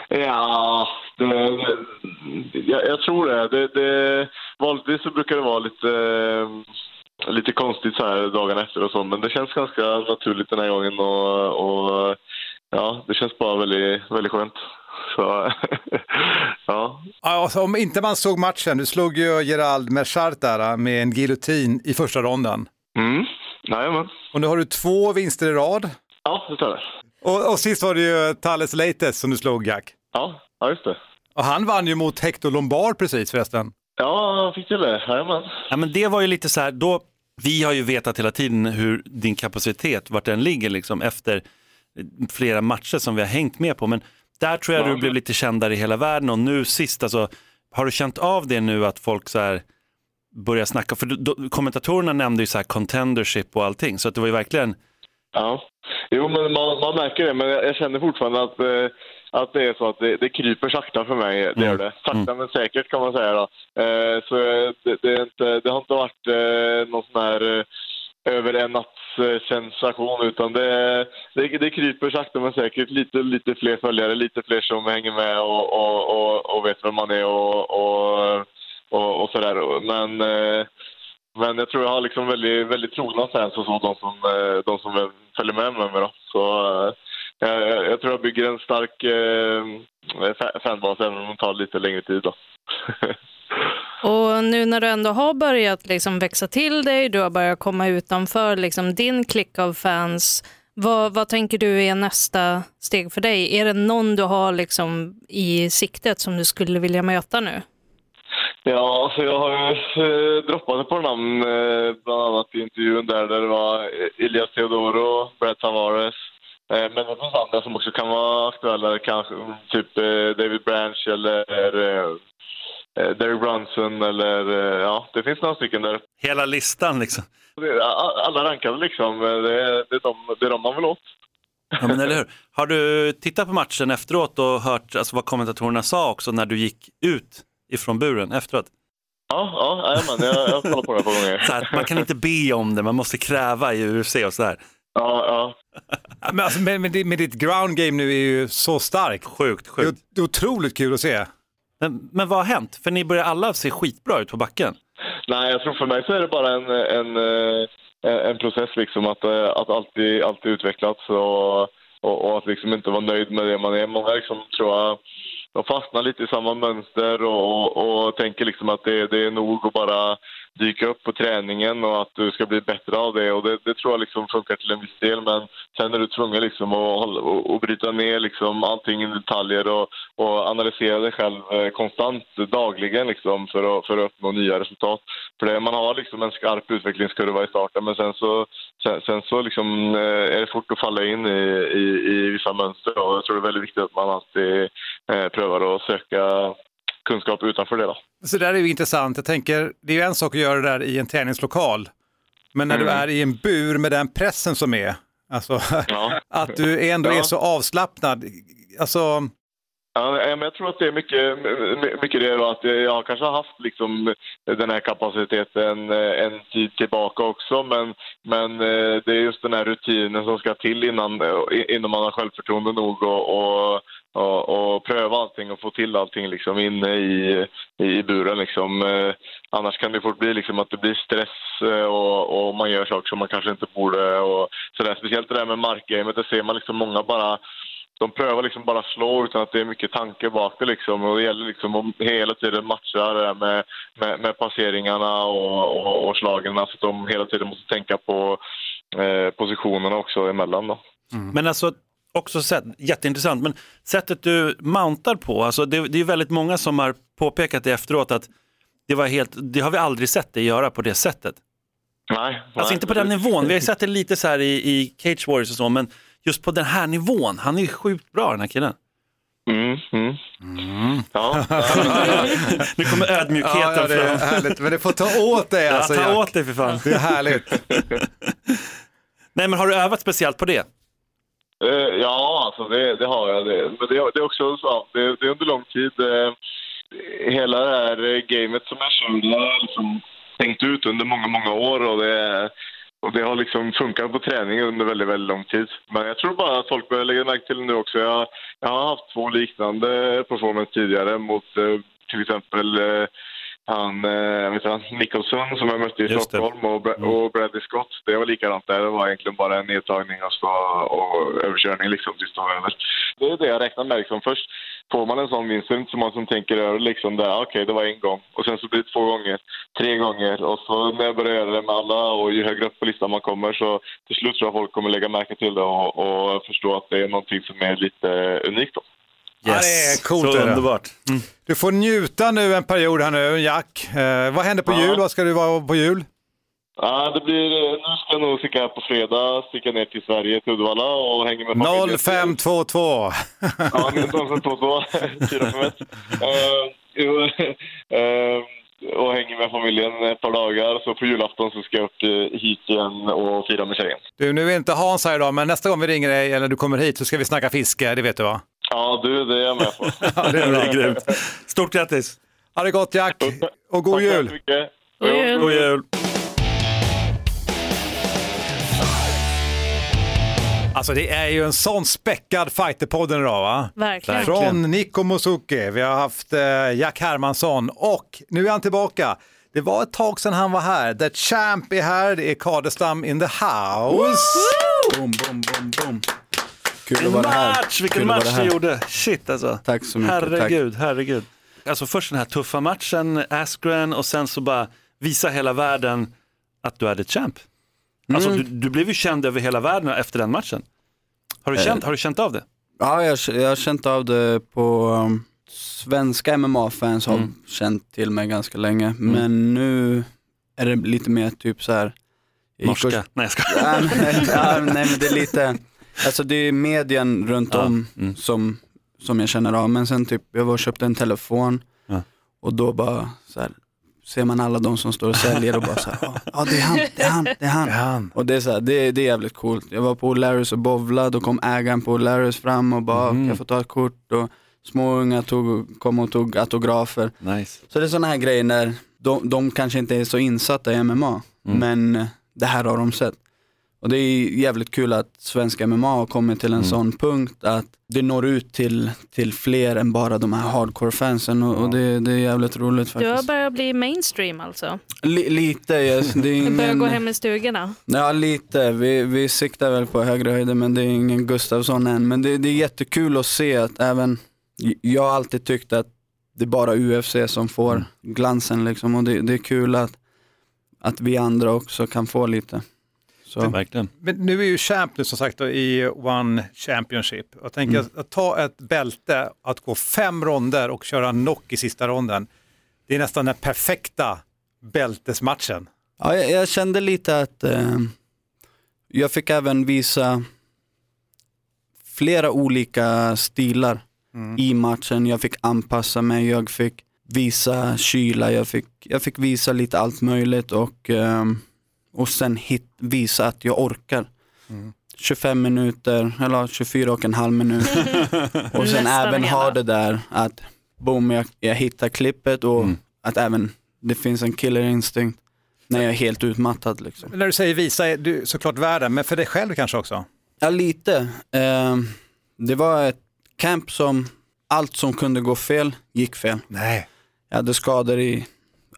Ja, det, det, jag, jag tror det. det, det vanligtvis så brukar det vara lite, eh, lite konstigt så här dagarna efter och så, men det känns ganska naturligt den här gången och, och ja, det känns bara väldigt, väldigt skönt. Så, ja. Alltså, om inte man såg matchen, du slog ju Gerald Merchart där eh, med en giljotin i första ronden. Mm, jajamän. Och nu har du två vinster i rad. Ja, det stämmer. Och, och sist var det ju Thales Leites som du slog Jack. Ja, ja, just det. Och han vann ju mot Hector Lombard precis förresten. Ja, fick till det. Jajamän. Ja, men det var ju lite så här, då, vi har ju vetat hela tiden hur din kapacitet, vart den ligger liksom efter flera matcher som vi har hängt med på. Men där tror jag Ja. du blev lite kändare i hela världen och nu sist, alltså, har du känt av det nu att folk så här börjar snacka? För då, kommentatorerna nämnde ju så här contendership och allting, så att det var ju verkligen Ja, jo men man, man märker det, men jag, jag känner fortfarande att, eh, att det är så att det, det kryper sakta för mig. Det gör det. Sakta men säkert kan man säga. Då. Eh, så det, det, inte, det har inte varit eh, någon sån här eh, över en natts eh, sensation utan det, det, det kryper sakta men säkert. Lite, lite fler följare, lite fler som hänger med och, och, och, och vet vem man är och, och, och, och sådär. Men eh, men jag tror jag har liksom väldigt, väldigt trogna fans och så, de som, eh, de som följer med mig. Då. Så jag, jag tror jag bygger en stark eh, fa- fanbas även om det tar lite längre tid. Då. Och nu när du ändå har börjat liksom växa till dig, du har börjat komma utanför liksom din klick av fans, vad, vad tänker du är nästa steg för dig? Är det någon du har liksom i siktet som du skulle vilja möta nu? Ja, alltså jag har eh, droppat ett par namn, eh, bland annat i intervjun där, där det var Elias Teodoro, Brad Tavares. Eh, men det finns andra som också kan vara aktuella, kanske typ eh, David Branch eller eh, Derek Brunson eller ja, det finns några stycken där. hela listan liksom. Alla rankade liksom, det är, det är, de, det är de man vill åt. Ja, men eller hur? Har du tittat på matchen efteråt och hört alltså, vad kommentatorerna sa också när du gick ut ifrån buren efteråt? Ja, ja, jajamän, jag, jag har kollat på det ett par gånger. Här, man kan inte be om det, man måste kräva i UFC och sådär. Ja, ja. Men, alltså, med, med, ditt- med ditt ground game nu är ju så starkt. Sjukt, Det är, sjukt. det är otroligt kul att se. Men, men vad har hänt? För ni börjar alla se skitbra ut på backen. Nej, jag tror för mig så är det bara en, en, eh, en process liksom att, eh, att alltid, alltid utvecklas och, och, och att liksom inte vara nöjd med det man är. Många liksom tror jag de fastnar lite i samma mönster och, och, och tänker liksom att det, det är nog att bara dyka upp på träningen och att du ska bli bättre av det. Och det, det tror jag liksom funkar till en viss del. Men sen är du tvungen liksom att, att, att bryta ner liksom allting i detaljer och, och analysera dig själv eh, konstant, dagligen liksom för att, för att uppnå nya resultat. För det, man har liksom en skarp utvecklingskurva i starten men sen så, sen, sen så liksom, eh, är det fort att falla in i, i, i vissa mönster. Och jag tror det är väldigt viktigt att man alltid eh, prövar att söka kunskap utanför det. Då. Så där är ju intressant. Jag tänker, det är ju en sak att göra det där i en träningslokal. Men när du Mm. är i en bur med den pressen som är, alltså att du ändå är Ja. så avslappnad. Alltså, Ja, men jag tror att det är mycket, mycket det då att jag kanske har haft liksom den här kapaciteten eh, en tid tillbaka också men, men eh, det är just den här rutinen som ska till innan, eh, innan man har självförtroende nog och, och, och, och pröva allting och få till allting liksom inne i, i buren. Liksom. Annars kan det fort bli liksom att det blir stress och, och man gör saker som man kanske inte borde. Och sådär. Speciellt det där med markgamet, det ser man liksom många bara de prövar liksom bara slå utan att det är mycket tanke bak det liksom. Och det gäller liksom att hela tiden matcha det där med, med, med passeringarna och, och, och slagen. Så att de hela tiden måste tänka på eh, positionerna också emellan då. Men alltså, också sätt, jätteintressant, men sättet du mountar på, alltså det, det är väldigt många som har påpekat det efteråt att det, var helt, det har vi aldrig sett dig göra på det sättet. Nej. Alltså nej, inte på den nivån, vi har sett det lite så här i, i Cage Warriors och så, men just på den här nivån, han är ju sjukt bra den här killen. Mm, mm. Ja. nu kommer ödmjukheten ja, ja, det är fram. härligt. Men det får ta åt dig alltså. ja, ta Jack. åt dig för fan. Det är härligt. Nej men har du övat speciellt på det? Eh, ja, alltså det, det har jag. Det. Men det, det är också så, det, det är under lång tid. Eh, hela det här eh, gamet som jag kör har jag liksom tänkt ut under många, många år och det, och det har liksom funkat på träning under väldigt, väldigt lång tid. Men jag tror bara att folk börjar lägga märke till det nu också. Jag, jag har haft två liknande performance tidigare mot eh, till exempel eh, han, eh, vet han, Nicholson som jag mötte i Just. Stockholm och, Bra- och Bradley Scott. Det var likadant där. Det var egentligen bara en nedtagning och, så, och överkörning liksom var över. Det är det jag räknar med. Liksom. Först får man en sån inte så många som tänker över liksom där, "Ah, okej det var en gång och sen så blir det två gånger, tre gånger och så när jag börjar göra det med alla och ju högre upp på listan man kommer så till slut tror jag folk kommer lägga märke till det och, och förstå att det är någonting som är lite unikt. Då. Ja, det är coolt. så underbart. Du får njuta nu en period här nu, Jack. Eh, vad händer på Ja. jul? Vad ska du vara på jul? Ja, det blir, nu ska jag nog sticka här på fredag, sticka ner till Sverige, till Uddevalla och hänga med familjen. 0522. Ja, det är 0522, 451. Uh, jo, eh, och hänger med familjen ett par dagar. Så på julafton så ska jag upp eh, hit igen och fira med tjejen. Du, nu är inte Hans här idag, men nästa gång vi ringer dig eller du kommer hit så ska vi snacka fiske, det vet du va? Ja, du, det är jag med på. Ja, det är grymt. Stort grattis! Ha det gott Jack, och god Tack jul! God jul. God jul! Alltså det är ju en sån späckad fighterpodden idag va? Verkligen. Från Nico Musuke, vi har haft eh, Jack Hermansson och nu är han tillbaka. Det var ett tag sedan han var här. The Champ är här, det är Kadestam in the house. Boom, boom, boom, boom. Kul att vara här. match, vilken Kul att match vara du här. gjorde. Shit alltså. Tack så mycket. Herregud, herregud. Alltså först den här tuffa matchen, Askren och sen så bara visa hela världen att du är the champ. Alltså Mm. du, du blev ju känd över hela världen efter den matchen. Har du Eh. känt, har du känt av det? Ja, jag, jag har känt av det på um, svenska MMA-fans har Mm. känt till mig ganska länge. Men nu är det lite mer typ så här. jag gick Norska? Nej jag skojar. Ja, nej, ja, nej men det är lite, alltså det är medien runt Ja, om mm. som, som jag känner av. Men sen typ, jag var och köpte en telefon Ja. och då bara så här, ser man alla de som står och säljer och bara så här, "Ja, det är han, det är han, det är han. Han. Och det är, så här, det, det är jävligt coolt. Jag var på O'Larrys och bovla, då kom ägaren på O'Larrys fram och bara, Mhm. kan jag få ta ett kort? Och små unga tog, kom och tog autografer. Nice. Så det är sådana här grejer när de, de kanske inte är så insatta i MMA, Mm. men det här har de sett. Och det är jävligt kul att svenska MMA har kommit till en Mm. sån punkt att det når ut till, till fler än bara de här hardcore-fansen och, och det, det är jävligt roligt Du har faktiskt. börjat bli mainstream alltså. Li, lite, yes. det är Du börjar ingen... gå hem i stugorna. Ja lite, vi, vi siktar väl på högre höjder men det är ingen Gustafsson än. Men det, det är jättekul att se att även jag har alltid tyckt att det är bara UFC som får glansen liksom och det, det är kul att, att vi andra också kan få lite. Så. Verkligen. Men nu är ju champ nu som sagt då, i One Championship. Jag tänker Mm. att ta ett bälte, att gå fem ronder och köra knock i sista ronden. Det är nästan den perfekta bältesmatchen. Ja, jag, jag kände lite att eh, jag fick även visa flera olika stilar i matchen. Jag fick anpassa mig, jag fick visa kyla, jag fick, jag fick visa lite allt möjligt och, ehm, och sen hit, visa att jag orkar. 25 minuter, eller 24 och en halv minut. och sen Nästan även ha det där att boom, jag, jag hittar klippet och att även det finns en killer instinct när jag är helt utmattad. Liksom. När du säger visa är du såklart världen, men för dig själv kanske också? Ja, lite. Eh, det var ett camp som allt som kunde gå fel, gick fel. Nej. Jag hade skador i,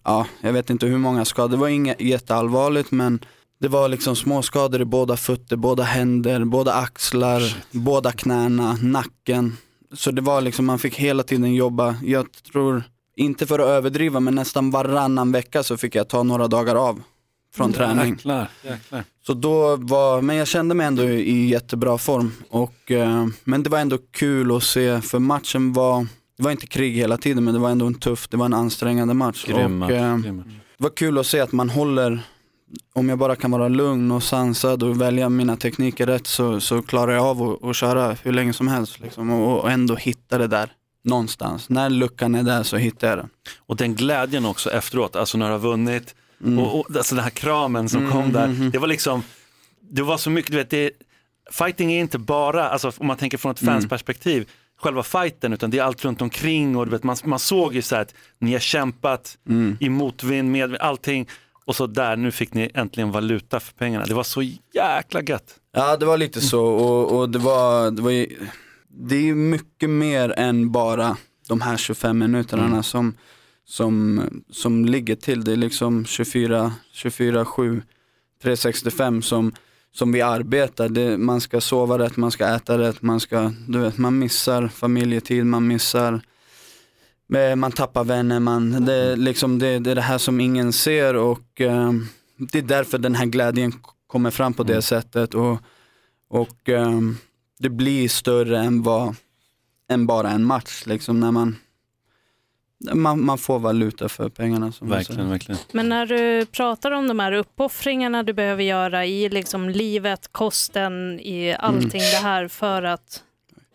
ja, jag vet inte hur många skador. Det var inget jätteallvarligt men det var liksom små skador i båda fötter, båda händer, båda axlar, båda knäna, nacken. Så det var liksom, man fick hela tiden jobba. Jag tror, inte för att överdriva, men nästan varannan vecka så fick jag ta några dagar av från träning. Jäklar, jäklar. Så då var, men jag kände mig ändå i jättebra form. Och, eh, men det var ändå kul att se, för matchen var, det var inte krig hela tiden men det var ändå en tuff, det var en ansträngande match. Grym och, eh, det var kul att se att man håller, om jag bara kan vara lugn och sansad och välja mina tekniker rätt så, så klarar jag av att, att köra hur länge som helst. Liksom, och, och ändå hitta det där någonstans. När luckan är där så hittar jag den. Och den glädjen också efteråt, alltså när du har vunnit, Mm. och, och alltså den här kramen som Mm, kom där, mm, mm. det var liksom, det var så mycket, du vet, det, fighting är inte bara, alltså om man tänker från ett Mm. fansperspektiv, själva fighten, utan det är allt runt omkring och du vet, man, man såg ju så att ni har kämpat Mm. i motvind, med allting, och så där, nu fick ni äntligen valuta för pengarna. Det var så jäkla gött. Ja det var lite så och, och det var, det var ju, det är ju mycket mer än bara de här 25 minuterna som, som, som ligger till. Det är liksom 24, 24, 7, 365 som, som vi arbetar. Det, man ska sova rätt, man ska äta rätt, man ska, du vet, man missar familjetid, man missar eh, man tappar vänner, man, det, liksom, det, det är det här som ingen ser och eh, det är därför den här glädjen kommer fram på det sättet och, och eh, det blir större än, vad, än bara en match liksom när man, man, man får valuta för pengarna. Som. Verkligen, verkligen. Men när du pratar om de här uppoffringarna du behöver göra i liksom livet, kosten, i allting det här för att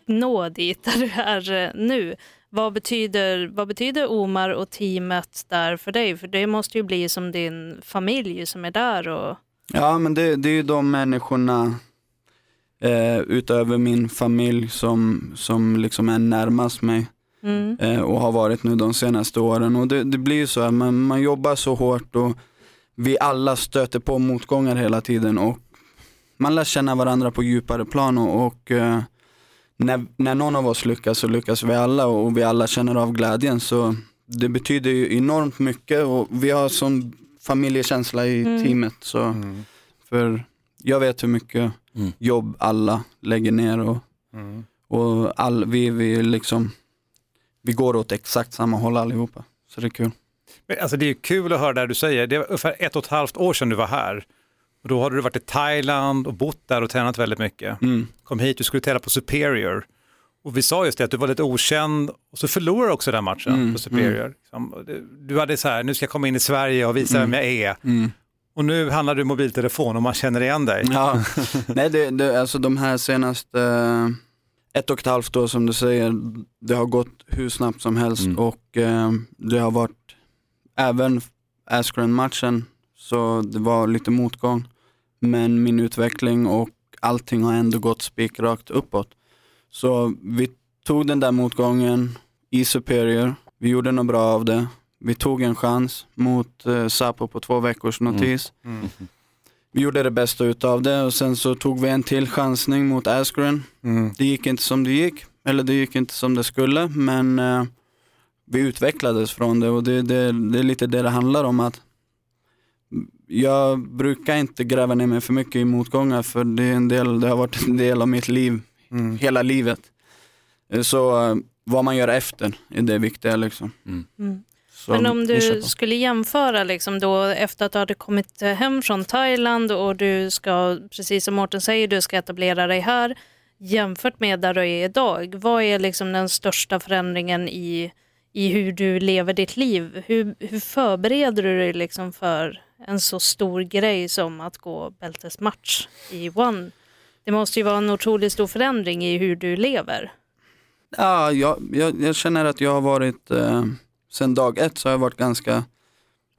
nå dit där du är eh, nu. Vad betyder, vad betyder Omar och teamet där för dig? För det måste ju bli som din familj som är där. Och... Ja men det, det är ju de människorna eh, utöver min familj som, som liksom är närmast mig Mm. eh, och har varit nu de senaste åren. Och det, det blir ju så att man, man jobbar så hårt och vi alla stöter på motgångar hela tiden och man lär känna varandra på djupare plan och, och eh, när, när någon av oss lyckas så lyckas vi alla och vi alla känner av glädjen så det betyder ju enormt mycket och vi har sån familjekänsla i Mm. teamet så för jag vet hur mycket Mm. jobb alla lägger ner och, och all, vi, vi liksom vi går åt exakt samma håll allihopa. Så det är kul. Men Alltså det är kul att höra det du säger. Det var ungefär ett och ett halvt år sedan du var här. Och då hade du varit i Thailand och bott där och tränat väldigt mycket. Mm. Kom hit, du skulle tävla på Superior. Och vi sa just det att du var lite okänd och så förlorade du också den matchen Mm, på Superior. Liksom, och det- Du hade så här, nu ska jag komma in i Sverige och visa Mm. vem jag är. Mm. Och nu handlar du mobiltelefon och man känner igen dig. Ja, nej det, det, alltså de här senaste ett och ett halvt år som du säger, det har gått hur snabbt som helst Mm. och eh, det har varit, även Askren-matchen, så det var lite motgång. Men min utveckling och allting har ändå gått spikrakt uppåt. Så vi tog den där motgången i Superior, vi gjorde något bra av det. Vi tog en chans mot eh, Sapo på två veckors notis. Mm. Vi gjorde det bästa utav det och sen så tog vi en till chansning mot Askren. Mm. Det gick inte som det gick, eller det gick inte som det skulle, men eh, vi utvecklades från det och det, det, det är lite det det handlar om att jag brukar inte gräva ner mig för mycket i motgångar för det, är en del, det har varit en del av mitt liv, Mm. hela livet. Så eh, vad man gör efter är det viktiga liksom. Mm. Men om du skulle jämföra liksom då efter att du hade kommit hem från Thailand och du ska, precis som Mårten säger, du ska etablera dig här jämfört med där du är idag. Vad är liksom den största förändringen i, i hur du lever ditt liv? Hur, hur förbereder du dig liksom för en så stor grej som att gå bältesmatch i One? Det måste ju vara en otroligt stor förändring i hur du lever. Ja, jag, jag, jag känner att jag har varit, eh, sen dag ett så har jag varit ganska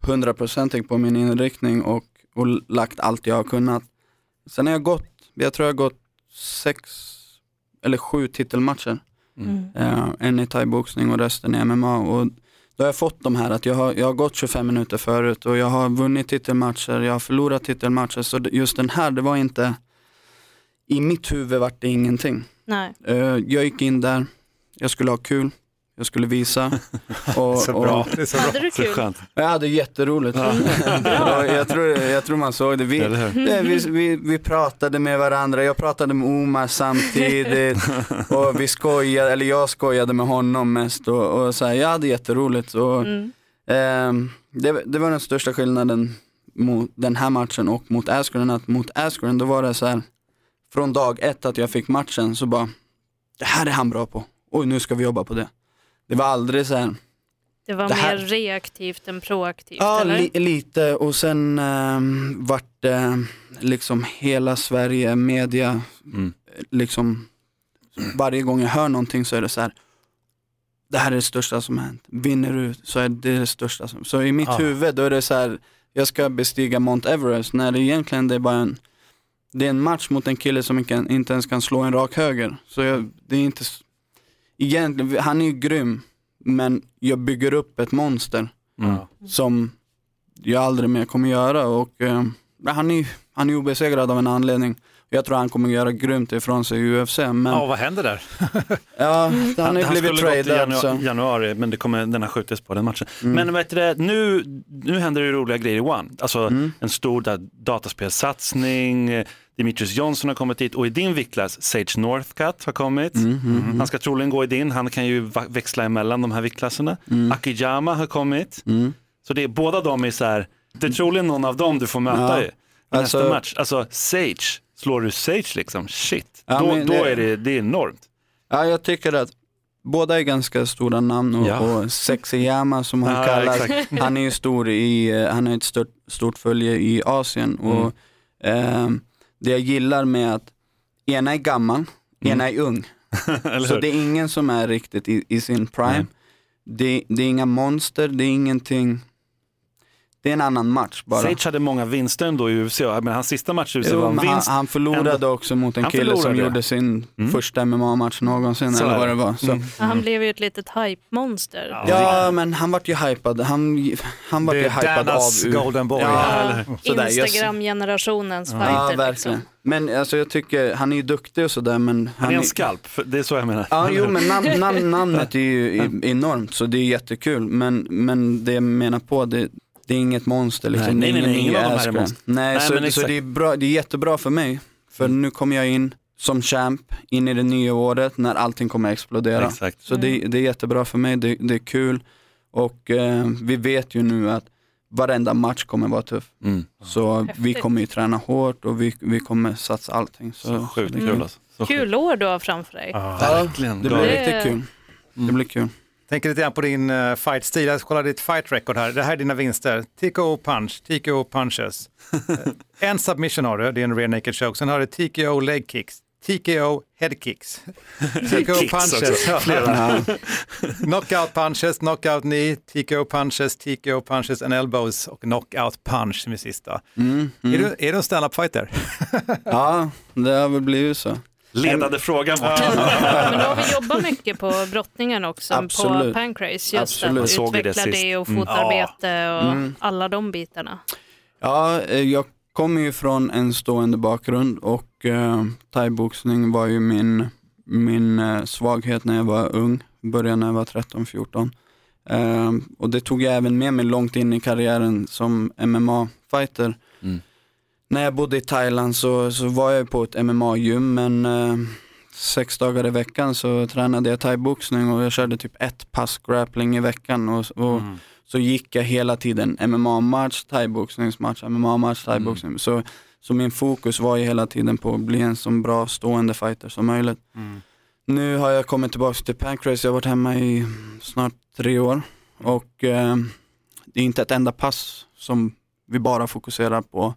hundraprocentig på min inriktning och, och lagt allt jag har kunnat. Sen har jag gått, jag tror jag har gått sex eller sju titelmatcher. Mm. Eh, en i thaiboxning och resten i MMA. Och då har jag fått de här att jag har, jag har gått 25 minuter förut och jag har vunnit titelmatcher, jag har förlorat titelmatcher. Så just den här, det var inte, i mitt huvud vart det ingenting. Nej. Eh, jag gick in där, jag skulle ha kul, jag skulle visa. Och, Så bra. Och, Det är så Hade bra. du Så kul? skönt. jag hade jätteroligt. Och jag, tror, jag tror man såg det. Vi, det, vi, vi, vi pratade med varandra, jag pratade med Omar samtidigt och vi skojade, eller jag skojade med honom mest och, och så här, jag hade jätteroligt. Och, Mm. ehm, det, det var den största skillnaden mot den här matchen och mot Askren, att mot Askren då var det så här, från dag ett att jag fick matchen så bara, det här är han bra på, oj nu ska vi jobba på det. Det var aldrig så här, Det var Det här- mer reaktivt än proaktivt, Ja, eller? li, lite och sen um, vart det liksom hela Sverige, media, Mm. liksom varje gång jag hör någonting så är det så här. Det här är det största som hänt. Vinner du så är det det största som, så i mitt Ja. huvud då är det så här, jag ska bestiga Mount Everest när det egentligen det är bara en, det är en match mot en kille som inte, inte ens kan slå en rak höger. Så jag, det är inte, egentligen, han är ju grym, men jag bygger upp ett monster Mm. som jag aldrig mer kommer göra och eh, han, är, han är obesegrad av en anledning. Jag tror han kommer göra grymt ifrån sig i UFC men Ja, ja, vad händer där? han har blivit skulle gått i tradad janu- så. januari, men det kommer, den har skjutits på den matchen. Mm. Men vet du, nu, nu händer det roliga grejer i One. Alltså Mm. en stor där, dataspelsatsning, eh, Demetrius Johnson har kommit dit och i din viktklass, Sage Northcutt har kommit. Mm, mm, mm. Han ska troligen gå i din, han kan ju växla emellan de här viktklasserna. Mm. Akiyama har kommit. Mm. Så det är, båda de är så här, det är troligen någon av dem du får möta Ja. i, i Alltså- nästa match. Alltså Sage, slår du Sage liksom, shit, Ja, då, men då är det, det är enormt. Ja, jag tycker att båda är ganska stora namn och, Ja. och Sexyama som han Ja, kallas, han är ju stor i, eh, han har ett stort, stort följe i Asien och ehm, det jag gillar med att ena är gammal, ena är ung. Så det är ingen som är riktigt i, i sin prime. Det, det är inga monster, det är ingenting, det är en annan match bara. Sage hade många vinster ändå i UFC, men hans sista match i UFC Jo, var en men han, vinst. han förlorade Ändå- också mot en Han kille som förlorade. gjorde sin Mm. första MMA-match någonsin Så eller vad det. det var. Så. Mm. Ja, Han blev ju ett litet hype-monster. Ja, men han vart ju hypad. Han, han vart ju hypad Danas av... golden boy. Ja, Ja, Instagram-generationens Ja, fighter. verkligen. liksom. Men alltså jag tycker, han är ju duktig och sådär men... Han är en skalp, det är så jag menar. Ja, jo men namn, namn, namnet är ju enormt så det är jättekul. Men, men det jag menar på, det, det är inget monster liksom. Nej, nej, nej, ingen av de här är monster. Nej, Nej, så, men så det, är bra, det är jättebra för mig. För nu kommer jag in som champ in i det nya året när allting kommer explodera. Exakt. Så det, det är jättebra för mig, det, det är kul. Och eh, vi vet ju nu att varenda match kommer vara tuff. Mm. Så vi Häftigt. kommer ju träna hårt och vi, vi kommer satsa allting. Så, Så sjukt kul alltså. Så Kul år du har framför dig. Ja. Verkligen. det blir riktigt kul. Det blir kul. Tänker lite grann på din uh, fight-stil. Jag kollar ditt fight record här. Det här är dina vinster. TKO punch, TKO punches. Eh, en submission har du, det är en rear naked choke. Sen har du TKO leg kicks, TKO head kicks, TKO punches, knockout punches, knockout knee, TKO punches, TKO punches and elbows och knockout punch som är sista. Mm, Är, mm. du, är du en stand-up fighter? Ja, det har väl blivit så. Ledande frågan bort. Men då har vi jobbat mycket på brottningen också, på Absolut. Pancrase. Just Absolut. att det utveckla det, sist. och Mm. fotarbete och Mm. alla de bitarna. Ja, eh, jag kommer ju från en stående bakgrund och eh, thaiboxning var ju min, min eh, svaghet när jag var ung, började när jag var 13-14. Eh, och det tog jag även med mig långt in i karriären som MMA-fighter. Mm. När jag bodde i Thailand så, så var jag på ett MMA-gym men eh, sex dagar i veckan så tränade jag thaiboxning och jag körde typ ett pass grappling i veckan och, och Mm. så gick jag hela tiden MMA-match, thaiboxningsmatch, MMA-match, thaiboxning. Mm. Så, så min fokus var ju hela tiden på att bli en så bra stående fighter som möjligt. Mm. Nu har jag kommit tillbaka till Pancrase, jag har varit hemma i snart tre år och eh, det är inte ett enda pass som vi bara fokuserar på,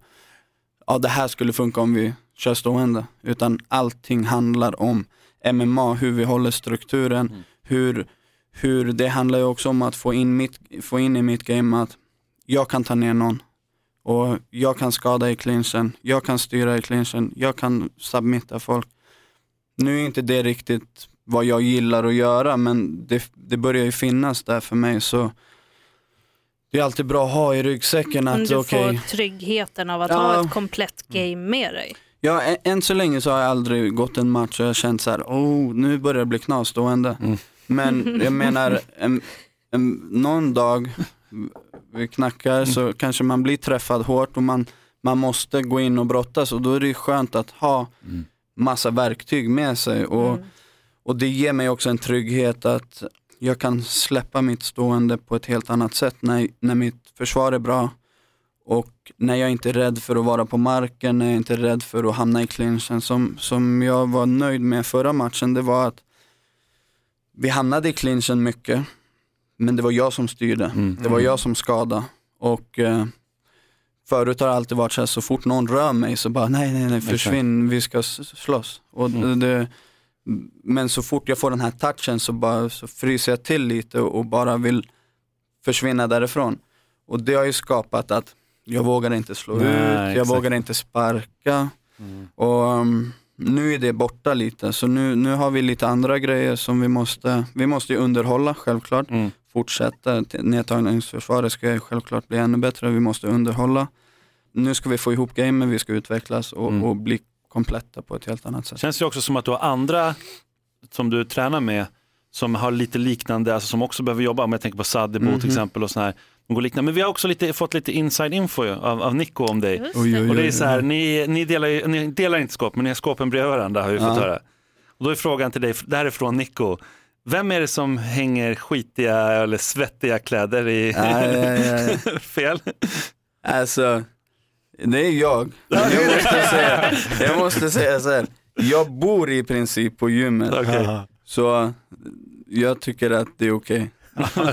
ja det här skulle funka om vi kör stående, utan allting handlar om MMA, hur vi håller strukturen, hur, hur det handlar ju också om att få in, mitt, få in i mitt game att jag kan ta ner någon och jag kan skada i clinchen, jag kan styra i clinchen, jag kan submitta folk. Nu är inte det riktigt vad jag gillar att göra men det, det börjar ju finnas där för mig så det är alltid bra att ha i ryggsäcken att du okej, får tryggheten av att Ja. ha ett komplett game med dig. Ja, ä- än så länge så har jag aldrig gått en match och jag har känt så här, oh, nu börjar det bli knasstående. Men jag menar, en, en, någon dag vi knackar så kanske man blir träffad hårt och man, man måste gå in och brottas och då är det ju skönt att ha massa verktyg med sig. Och, och det ger mig också en trygghet att jag kan släppa mitt stående på ett helt annat sätt när, när mitt försvar är bra och när jag inte är rädd för att vara på marken, när jag inte är rädd för att hamna i clinchen. Som, som jag var nöjd med förra matchen, det var att vi hamnade i clinchen mycket, men det var jag som styrde. Det var jag som skadade. Och eh, förut har det alltid varit så här, så fort någon rör mig så bara nej, nej, nej, försvinn, vi ska slåss. Och det, det, men så fort jag får den här touchen så, bara, så fryser jag till lite och, och bara vill försvinna därifrån. Och det har ju skapat att jag vågar inte slå Nej, ut, jag exakt. vågar inte sparka. Och um, nu är det borta lite, så nu, nu har vi lite andra grejer som vi måste, vi måste ju underhålla självklart. Fortsätta, T- nedtagningsförsvaret ska ju självklart bli ännu bättre, vi måste underhålla. Nu ska vi få ihop gamet, vi ska utvecklas och, och bli kompletta på ett helt annat sätt. Känns det också som att du har andra som du tränar med som har lite liknande, alltså som också behöver jobba, om jag tänker på Sadebo Mhm. till exempel och sån här. De går liknande. Men vi har också lite, fått lite inside info av, av Nico om dig. Just det. Och det är så här, ni, ni, delar, ni delar inte skåp, men ni har skåpen bredvid varandra har vi fått Ja. höra. Och då är frågan till dig, det här är från Nico. Vem är det som hänger skitiga eller svettiga kläder i Ja, ja, ja, ja. fel? Alltså, det är jag. Jag måste säga, jag måste säga så här. jag bor i princip på gymmet. Okej. Så jag tycker att det är okej.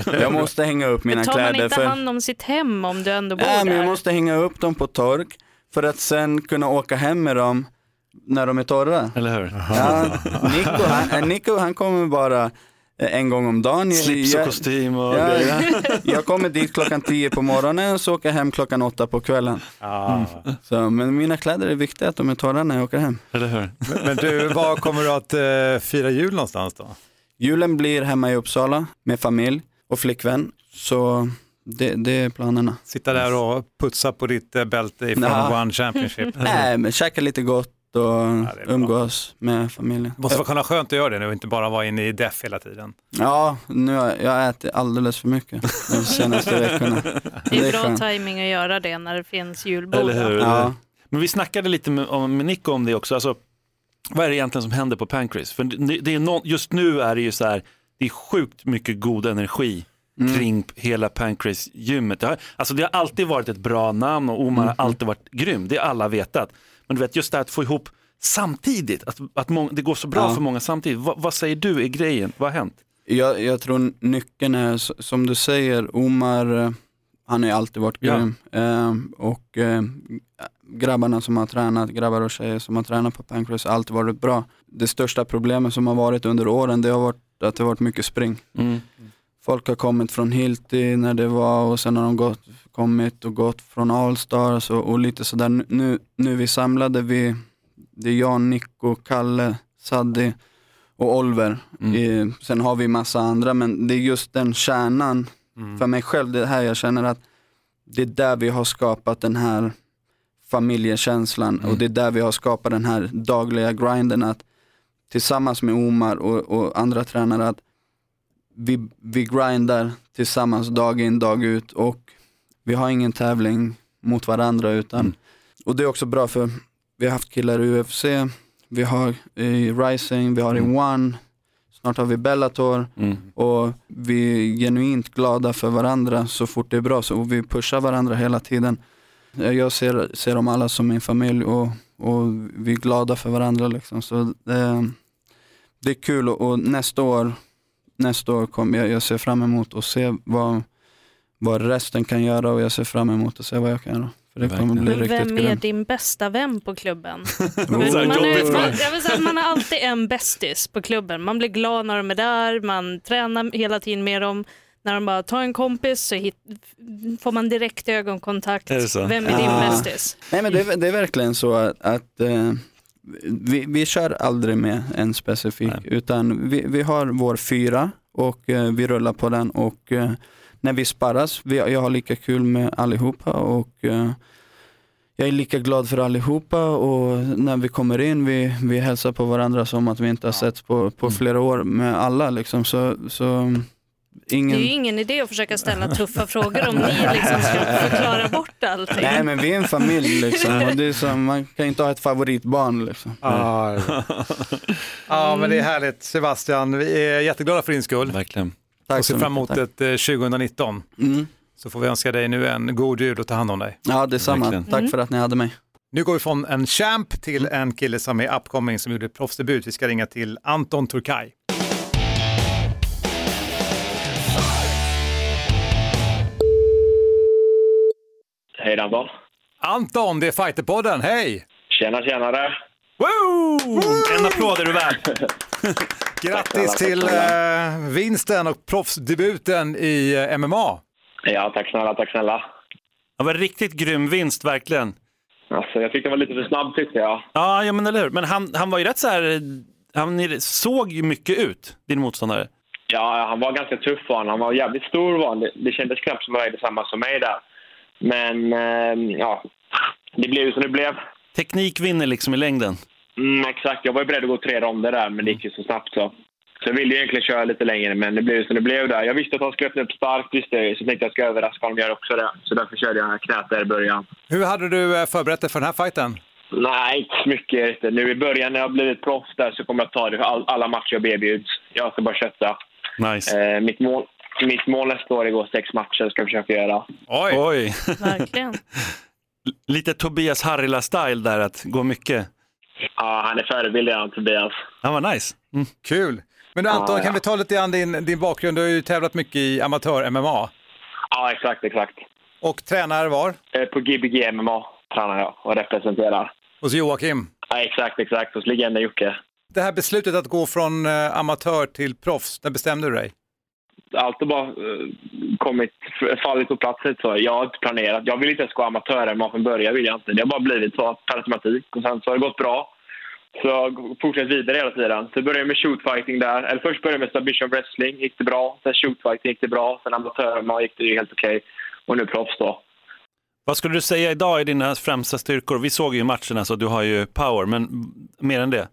Jag måste hänga upp mina Men tar man kläder. inte För, hand om sitt hem om du ändå bor men där? jag måste hänga upp dem på tork för att sen kunna åka hem med dem när de är torra. Eller hur? Ja, Nico, han, Nico han kommer bara en gång om dagen. Slips och jag- kostym och Ja, grejer. jag kommer dit klockan 10 på morgonen och så åker jag hem klockan 8 på kvällen. Ah. Så, men mina kläder är viktiga att de är torra när jag åker hem. Eller hur? Men, men du, var kommer du att eh, fira jul någonstans då? Julen blir hemma i Uppsala med familj och flickvän. Så det, det är planerna. Sitta där och putsa på ditt eh, bälte ifrån Nja. One Championship. Nej, men käka lite gott och det är bra. umgås med familjen. Det måste vara kunna skönt att göra det nu och inte bara vara inne i def hela tiden. Ja, nu har jag, jag har ätit alldeles för mycket de senaste veckorna. Det är bra skönt. tajming att göra det när det finns julbord. Eller hur? Ja. Men vi snackade lite med, om, med Nico om det också. Alltså, vad är det egentligen som händer på Pancrase? För det, det är nå- just nu är det ju så här, det är sjukt mycket god energi Mm. kring hela Pancrase-gymmet. Det har, alltså det har alltid varit ett bra namn och Omar Mm. har alltid varit grym, det har alla vetat. Men du vet just det här att få ihop samtidigt, att, att många, det går så bra Ja. för många samtidigt. Va, vad säger du är grejen? Vad har hänt? Jag, jag tror nyckeln är, som du säger, Omar, eh, han har ju alltid varit Ja. grym. Eh, och eh, grabbarna som har tränat, grabbar och tjejer som har tränat på Pancrase har alltid varit bra. Det största problemet som har varit under åren, det har varit att det har varit mycket spring. Mm. Folk har kommit från Hilti när det var och sen har de gått, kommit och gått från Allstars och, och lite sådär. Nu- Nu, vi samlade vi, det är jag, Nico, Kalle, Saddi och Oliver. Eh, sen har vi massa andra men det är just den kärnan för mig själv, det här jag känner att det är där vi har skapat den här familjekänslan och det är där vi har skapat den här dagliga grinden att tillsammans med Omar och, och andra tränare att vi, vi grindar tillsammans dag in dag ut och vi har ingen tävling mot varandra utan och det är också bra för vi har haft killar i UFC, vi har i Rising, vi har i One, snart har vi Bellator Mm. och vi är genuint glada för varandra så fort det är bra så, vi pushar varandra hela tiden. Jag ser, ser dem alla som min familj och, och vi är glada för varandra liksom. Så det, det är kul och, och nästa år, nästa år kommer jag, jag ser fram emot att se vad, vad resten kan göra och jag ser fram emot att se vad jag kan göra. För det kommer bli riktigt Vem är grymt. din bästa vän på klubben? Man, är, man, jag vill säga, att man har alltid en bästis på klubben. Man blir glad när de är där, man tränar hela tiden med dem. När de bara tar en kompis så hit, får man direkt ögonkontakt. Är? Vem är din Ah. bästis? Nej men det, är- det är verkligen så att, att eh, vi, vi kör aldrig med en specifik utan vi, vi har vår fyra och eh, vi rullar på den och eh, när vi sparras, vi, jag har lika kul med allihopa och eh, jag är lika glad för allihopa och när vi kommer in, vi, vi hälsar på varandra som att vi inte har setts på, på flera år med alla liksom. Så, så Det ingen... är ju ingen idé att försöka ställa tuffa frågor om ni liksom ska förklara bort allting. Nej men vi är en familj liksom och det är som, man kan inte ha ett favoritbarn liksom. Ja, Ja, men det är härligt Sebastian. Vi är jätteglada för din skull. Verkligen. Tack och ser så fram emot ett eh, 2019. Mm. Så får vi önska dig nu en god jul och ta hand om dig. Ja detsamma, Verkligen. tack för att ni hade mig. Nu går vi från en champ till en kille som är upcoming som gjorde proffsdebut. Vi ska ringa till Anton Turkay. Hej Anton. Anton, det är Fighterpodden. Hej! Tjena, tjenare. Woo! En applåd är du värd. Grattis till eh, vinsten och proffsdebuten i eh, MMA. Ja, tack snälla, tack snälla. Det var en riktigt grym vinst, verkligen. Alltså, jag tyckte det var lite för snabb tyckte jag. Ja, ja men eller hur. Men han, han var ju rätt så här, han såg ju mycket ut, din motståndare. Ja, han var ganska tuff var han. Han var jävligt stor var han. Det, det kändes knappt som han vägde samma som mig där. Men eh, ja, det blev ju som det blev. Teknik vinner liksom i längden. Mm, exakt, jag var ju beredd att gå tre ronder där, men det gick ju så snabbt så. Så jag ville ju egentligen köra lite längre, men det blev ju som det blev där. Jag visste att han skulle öppna upp starkt, visste jag så tänkte jag att jag ska överraska honom göra också det. Så därför körde jag knät där i början. Hur hade du eh, förberett dig för den här fighten? Nej, inte så mycket. inte. Nu i början när jag har blivit proffs där så kommer jag ta det för all, alla matcher jag erbjuds. Jag ska bara kötta. Nice. Eh, mitt, mål, mitt mål nästa år är att gå sex matcher, ska jag försöka göra. Oj! Oj. Verkligen. Lite Tobias Harila-style där, att gå mycket. Ja, han är förebild redan, Tobias. Han var nice. Mm. Kul! Men du Anton, Ja, ja. kan vi ta lite grann din, din bakgrund? Du har ju tävlat mycket i amatör-MMA. Ja, exakt, exakt. Och tränare var? Eh, på Gbg MMA tränar jag och representerar. Hos Joakim. Ja, exakt, exakt. Hos legenden Jocke. Det här beslutet att gå från eh, amatör till proffs, när bestämde du dig? Allt har bara eh, kommit, fallit på plats så. Jag har inte planerat. Jag vill inte ens gå amatör-MMA från början, vill jag inte. Det har bara blivit så per automatik. Och sen så har det gått bra. Så jag har fortsatt vidare hela tiden. Så jag började med shootfighting där. Eller först började jag med submission wrestling, gick det bra. Sen shootfighting gick det bra. Sen amatör-MMA gick det helt okej. Och nu proffs då. Vad skulle du säga idag är dina främsta styrkor? Vi såg ju matcherna så du har ju power, men mer än det?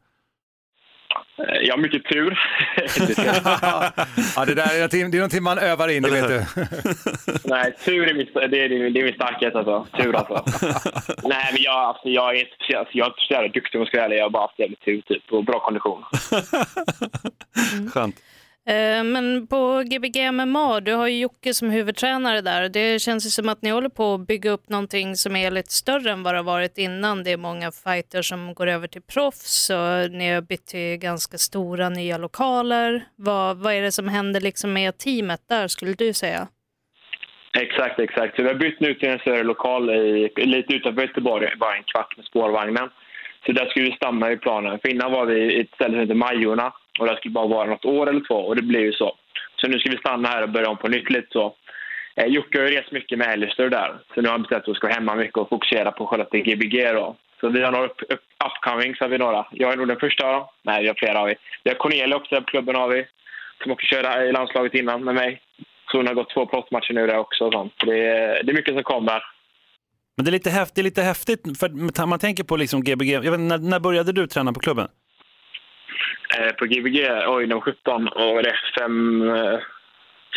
Eh, Jag har mycket tur. ja, det, där är någonting, det är någonting man övar in, det vet du. Nej, tur är min, det är, det är min starkhet alltså. Tur alltså. Nej, men jag, alltså, jag är inte speciellt- jag är inte så jävla duktig om jag ska vara ärlig. Jag har bara haft jävligt tur typ, och bra kondition. Skönt. Eh, men på Gbg MMA, du har ju Jocke som huvudtränare där. Det känns ju som att ni håller på att bygga upp någonting som är lite större än vad det har varit innan. Det är många fighters som går över till proffs och ni har bytt till ganska stora nya lokaler. Vad, vad är det som händer liksom med teamet där skulle du säga? Exakt, exakt. Så vi har bytt nu till en större lokal i, lite utanför Göteborg, bara en kvart med spårvagnen. Så där skulle vi stanna i planen. För innan var vi i ett ställe som heter Majorna och det skulle bara vara något år eller två och det blev ju så. Så nu ska vi stanna här och börja om på nytt lite så. Eh, Jocke har ju rest mycket med Alistair där. Så nu har han bestämt att vi ska hemma mycket och fokusera på Charlotte Gbg då. Så vi har några upp, upp, upcomings har vi några. Jag är nog den första då. Nej, vi har flera har vi. Vi har Cornelia också på klubben har vi. Som också körde i landslaget innan med mig. Så hon har gått två proffsmatcher nu där också. och sånt. Så det, är, det är mycket som kommer. Men det är lite häftigt, lite häftigt för man tänker på liksom Gbg. Jag vet, när, när började du träna på klubben? Eh, på Gbg, oj, när jag var 17 och det? Är fem, eh,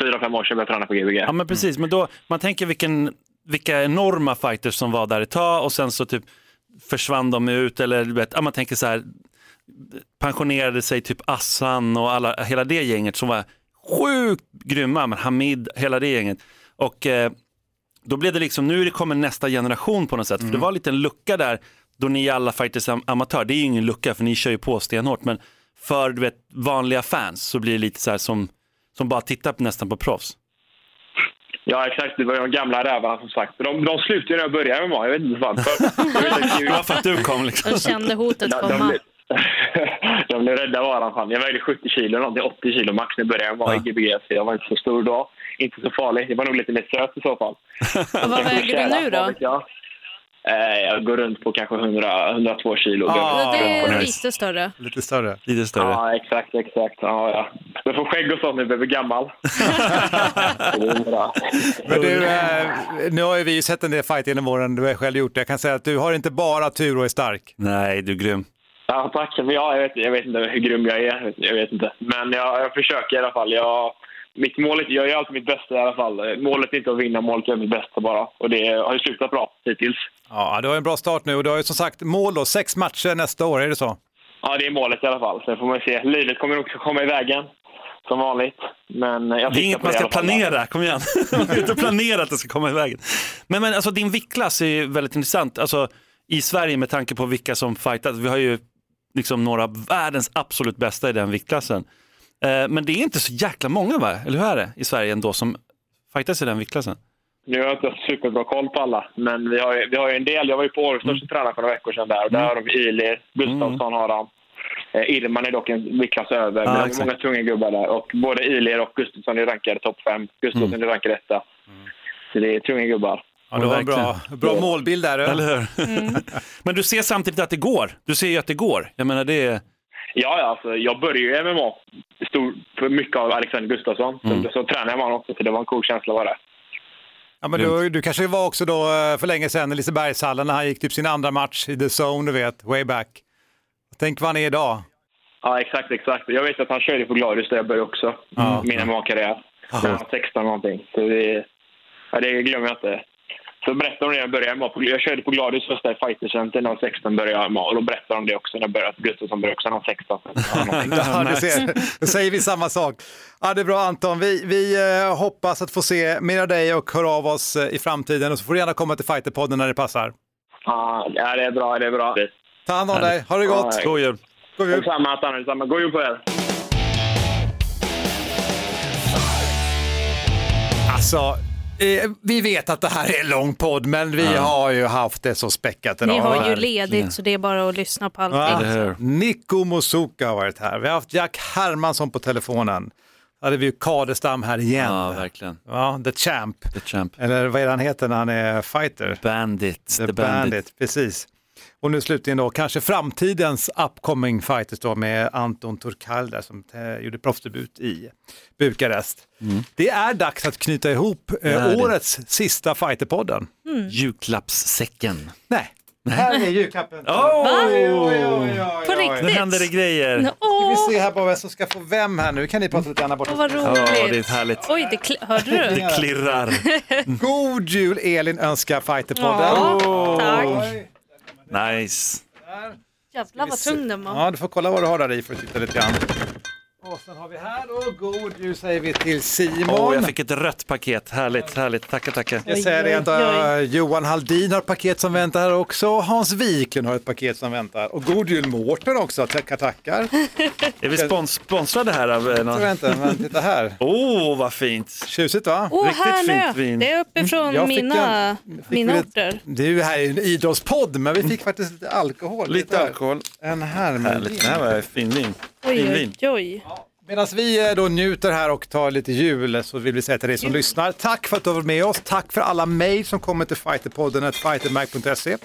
fyra, fem år sedan jag började träna på Gbg. Ja men precis, men då, man tänker vilken, vilka enorma fighters som var där ett tag och sen så typ försvann de ut eller du vet, ja, man tänker så här, pensionerade sig typ Assan och alla, hela det gänget som var sjukt grymma, men Hamid, hela det gänget. Och eh, då blev det liksom, nu kommer nästa generation på något sätt, för det var en liten lucka där då ni alla faktiskt är amatör. Det är ju ingen lucka för ni kör ju på stenhårt, men för du vet, vanliga fans så blir det lite så här som, som bara tittar på, nästan på proffs. Ja, exakt. Det var de gamla rävarna som sagt. De, de slutade när jag började med MMA. Jag vet inte varför. Det var för att du kom liksom. De kände hotet de, de, komma. blev, de blev rädda av varandra. Jag vägde 70 kilo, någonting 80 kilo max när jag började med MMA i jag var inte så stor då. Inte så farlig. Jag var nog lite mer söt i så fall. Och vad väger du nu då? Ja. Eh, Jag går runt på kanske 100, 102 kilo. Ja, det är lite större. Lite större. Lite större. Ja, exakt, exakt. Ja, ja. Jag får skägg och sånt när jag blir gammal. Men du, eh, nu har ju vi sett en del fight genom åren, du har själv gjort det. Jag kan säga att du har inte bara tur och är stark. Nej, du är grym. Ja, tack. Men ja, jag, vet, jag vet inte hur grym jag är. Jag vet inte. Men jag, jag försöker i alla fall. Jag, mitt mål är, jag gör alltid mitt bästa i alla fall. Målet är inte att vinna, målet är mitt bästa bara. Och det har ju slutat bra hittills. Ja, du har en bra start nu och du har ju som sagt mål då, sex matcher nästa år, är det så? Ja, det är målet i alla fall. Sen får man se. Livet kommer också komma i vägen, som vanligt. Men jag Det är inget man ska planera, kom igen. Man ska inte planera att det ska komma i vägen. Men, men alltså, din viktklass är ju väldigt intressant. Alltså, I Sverige med tanke på vilka som fightas. Vi har ju liksom några av världens absolut bästa i den viktklassen. Eh, men det är inte så jäkla många, va? eller hur är det, i Sverige ändå som fightas i den viktklassen? Nu har jag inte superbra koll på alla, men vi har ju, vi har ju en del. Jag var ju på Årestad Mm. och tränade för några veckor sedan där. Och där har de Ilir, Gustafsson har han. Eh, Irman är dock en viktklass över, Ja, men de har exakt. många tunga gubbar där. Och både Ilir och Gustafsson är rankade topp fem. Gustafsson Mm. är rankad etta. Så det är tunga gubbar. Ja, du har en bra, bra målbild där. Eller hur? Men du ser samtidigt att det går. Du ser ju att det går. Jag menar det är... Ja, alltså, jag började ju MMA stor, för mycket av Alexander Gustafsson. Mm. Så, så tränade jag med honom också, så det var en cool känsla att vara där. Ja, men du, du kanske var också då eh, för länge sedan i Lisebergshallen när han gick typ sin andra match i The Zone, du vet, way back. Tänk vad han är idag. Ja, exakt, exakt. Jag vet att han körde på Gladius där jag började också. Ja. Min MMA-karriär. När jag var 16 någonting. Så det, ja, det glömmer jag inte. Så berättade de det när jag började MMA. på- Jag körde på Gladius första i Fighter Center när jag var 16 började jag MMA. Och då berättade de det också när jag började. Gustafsson började också när han var 16. Ja, du ser. Då säger vi samma sak. Ja, det är bra Anton. Vi, vi eh, hoppas att få se mer av dig och höra av oss eh, i framtiden. Och så får du gärna komma till Fighterpodden när det passar. Ja, det är bra. Det är bra. Ta hand om dig. Ha det gott. Ja, God jul. God jul. Detsamma. Detsamma. God jul på er. Alltså, vi vet att det här är en lång podd, men vi Ja. har ju haft det så späckat idag. Ni har ju ledigt så det är bara att lyssna på Ja. allting. Nico Mosuka har varit här. Vi har haft Jack Hermansson på telefonen. hade vi ju Kadestam här igen. Ja, verkligen. Ja, The Champ. The Champ. Eller vad är han heter när han är fighter? Bandit. The, The Bandit. Bandit. precis. Och nu slutligen då kanske framtidens upcoming fighters då med Anton Turkal där som eh, gjorde proffsdebut i Bukarest. Det är dags att knyta ihop Det eh, det. årets sista fighterpodden. Julklappssäcken. Nej, här är julklappen. Oh! Oj, oj, oj, oj, På riktigt? Nu händer det grejer. Nå, Ska vi se här bara vem som ska få vem här nu. Kan ni prata lite grann borta? åh, vad Ja, det är roligt. härligt. Oj, det hörde du? Det klirrar. God jul Elin önskar Fighterpodden. Ja, tack. Nice. Jävlar vad tung den var. Ja, du får kolla vad du har där i för att titta lite grann. Och sen har vi här då, god jul säger vi till Simon. Åh, jag fick ett rött paket. Härligt, härligt. Tackar, tackar. Jag säger det att Oj, uh, Johan Haldin har ett paket som väntar här också. Hans Wiklund har ett paket som väntar. Och god jul Mårten också, tackar tackar. Är vi spons sponsrade här av eh, Så någon? vänta, men titta här. Åh, vad fint. Tjusigt va? Åh, Riktigt här fint nu. vin. Det är uppifrån Jag fick mina, en- mina orter. Du, här är en idrottspodd, men vi fick faktiskt lite alkohol. Lite här. alkohol. En här Härligt. Det här var finvin. Oj, oj, oj. Medan vi eh, då njuter här och tar lite jul så vill vi säga till dig som lyssnar, tack för att du har varit med oss. Tack för alla mejl som kommer till fighterpodden fightermag.se.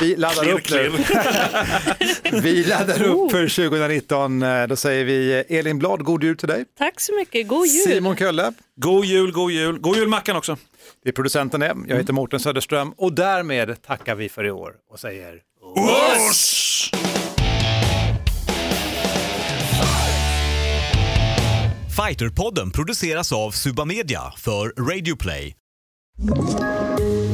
Vi laddar Klirr, upp nu. Vi laddar upp för 2019. Eh, Då säger vi eh, Elin Blad, god jul till dig. Tack så mycket. God jul. Simon Kölle, God jul, god jul. God jul Mackan också. det är producenten det. Jag heter Mårten Söderström och därmed tackar vi för i år och säger Usch! Fighterpodden produceras av Suba Media för Radio Play.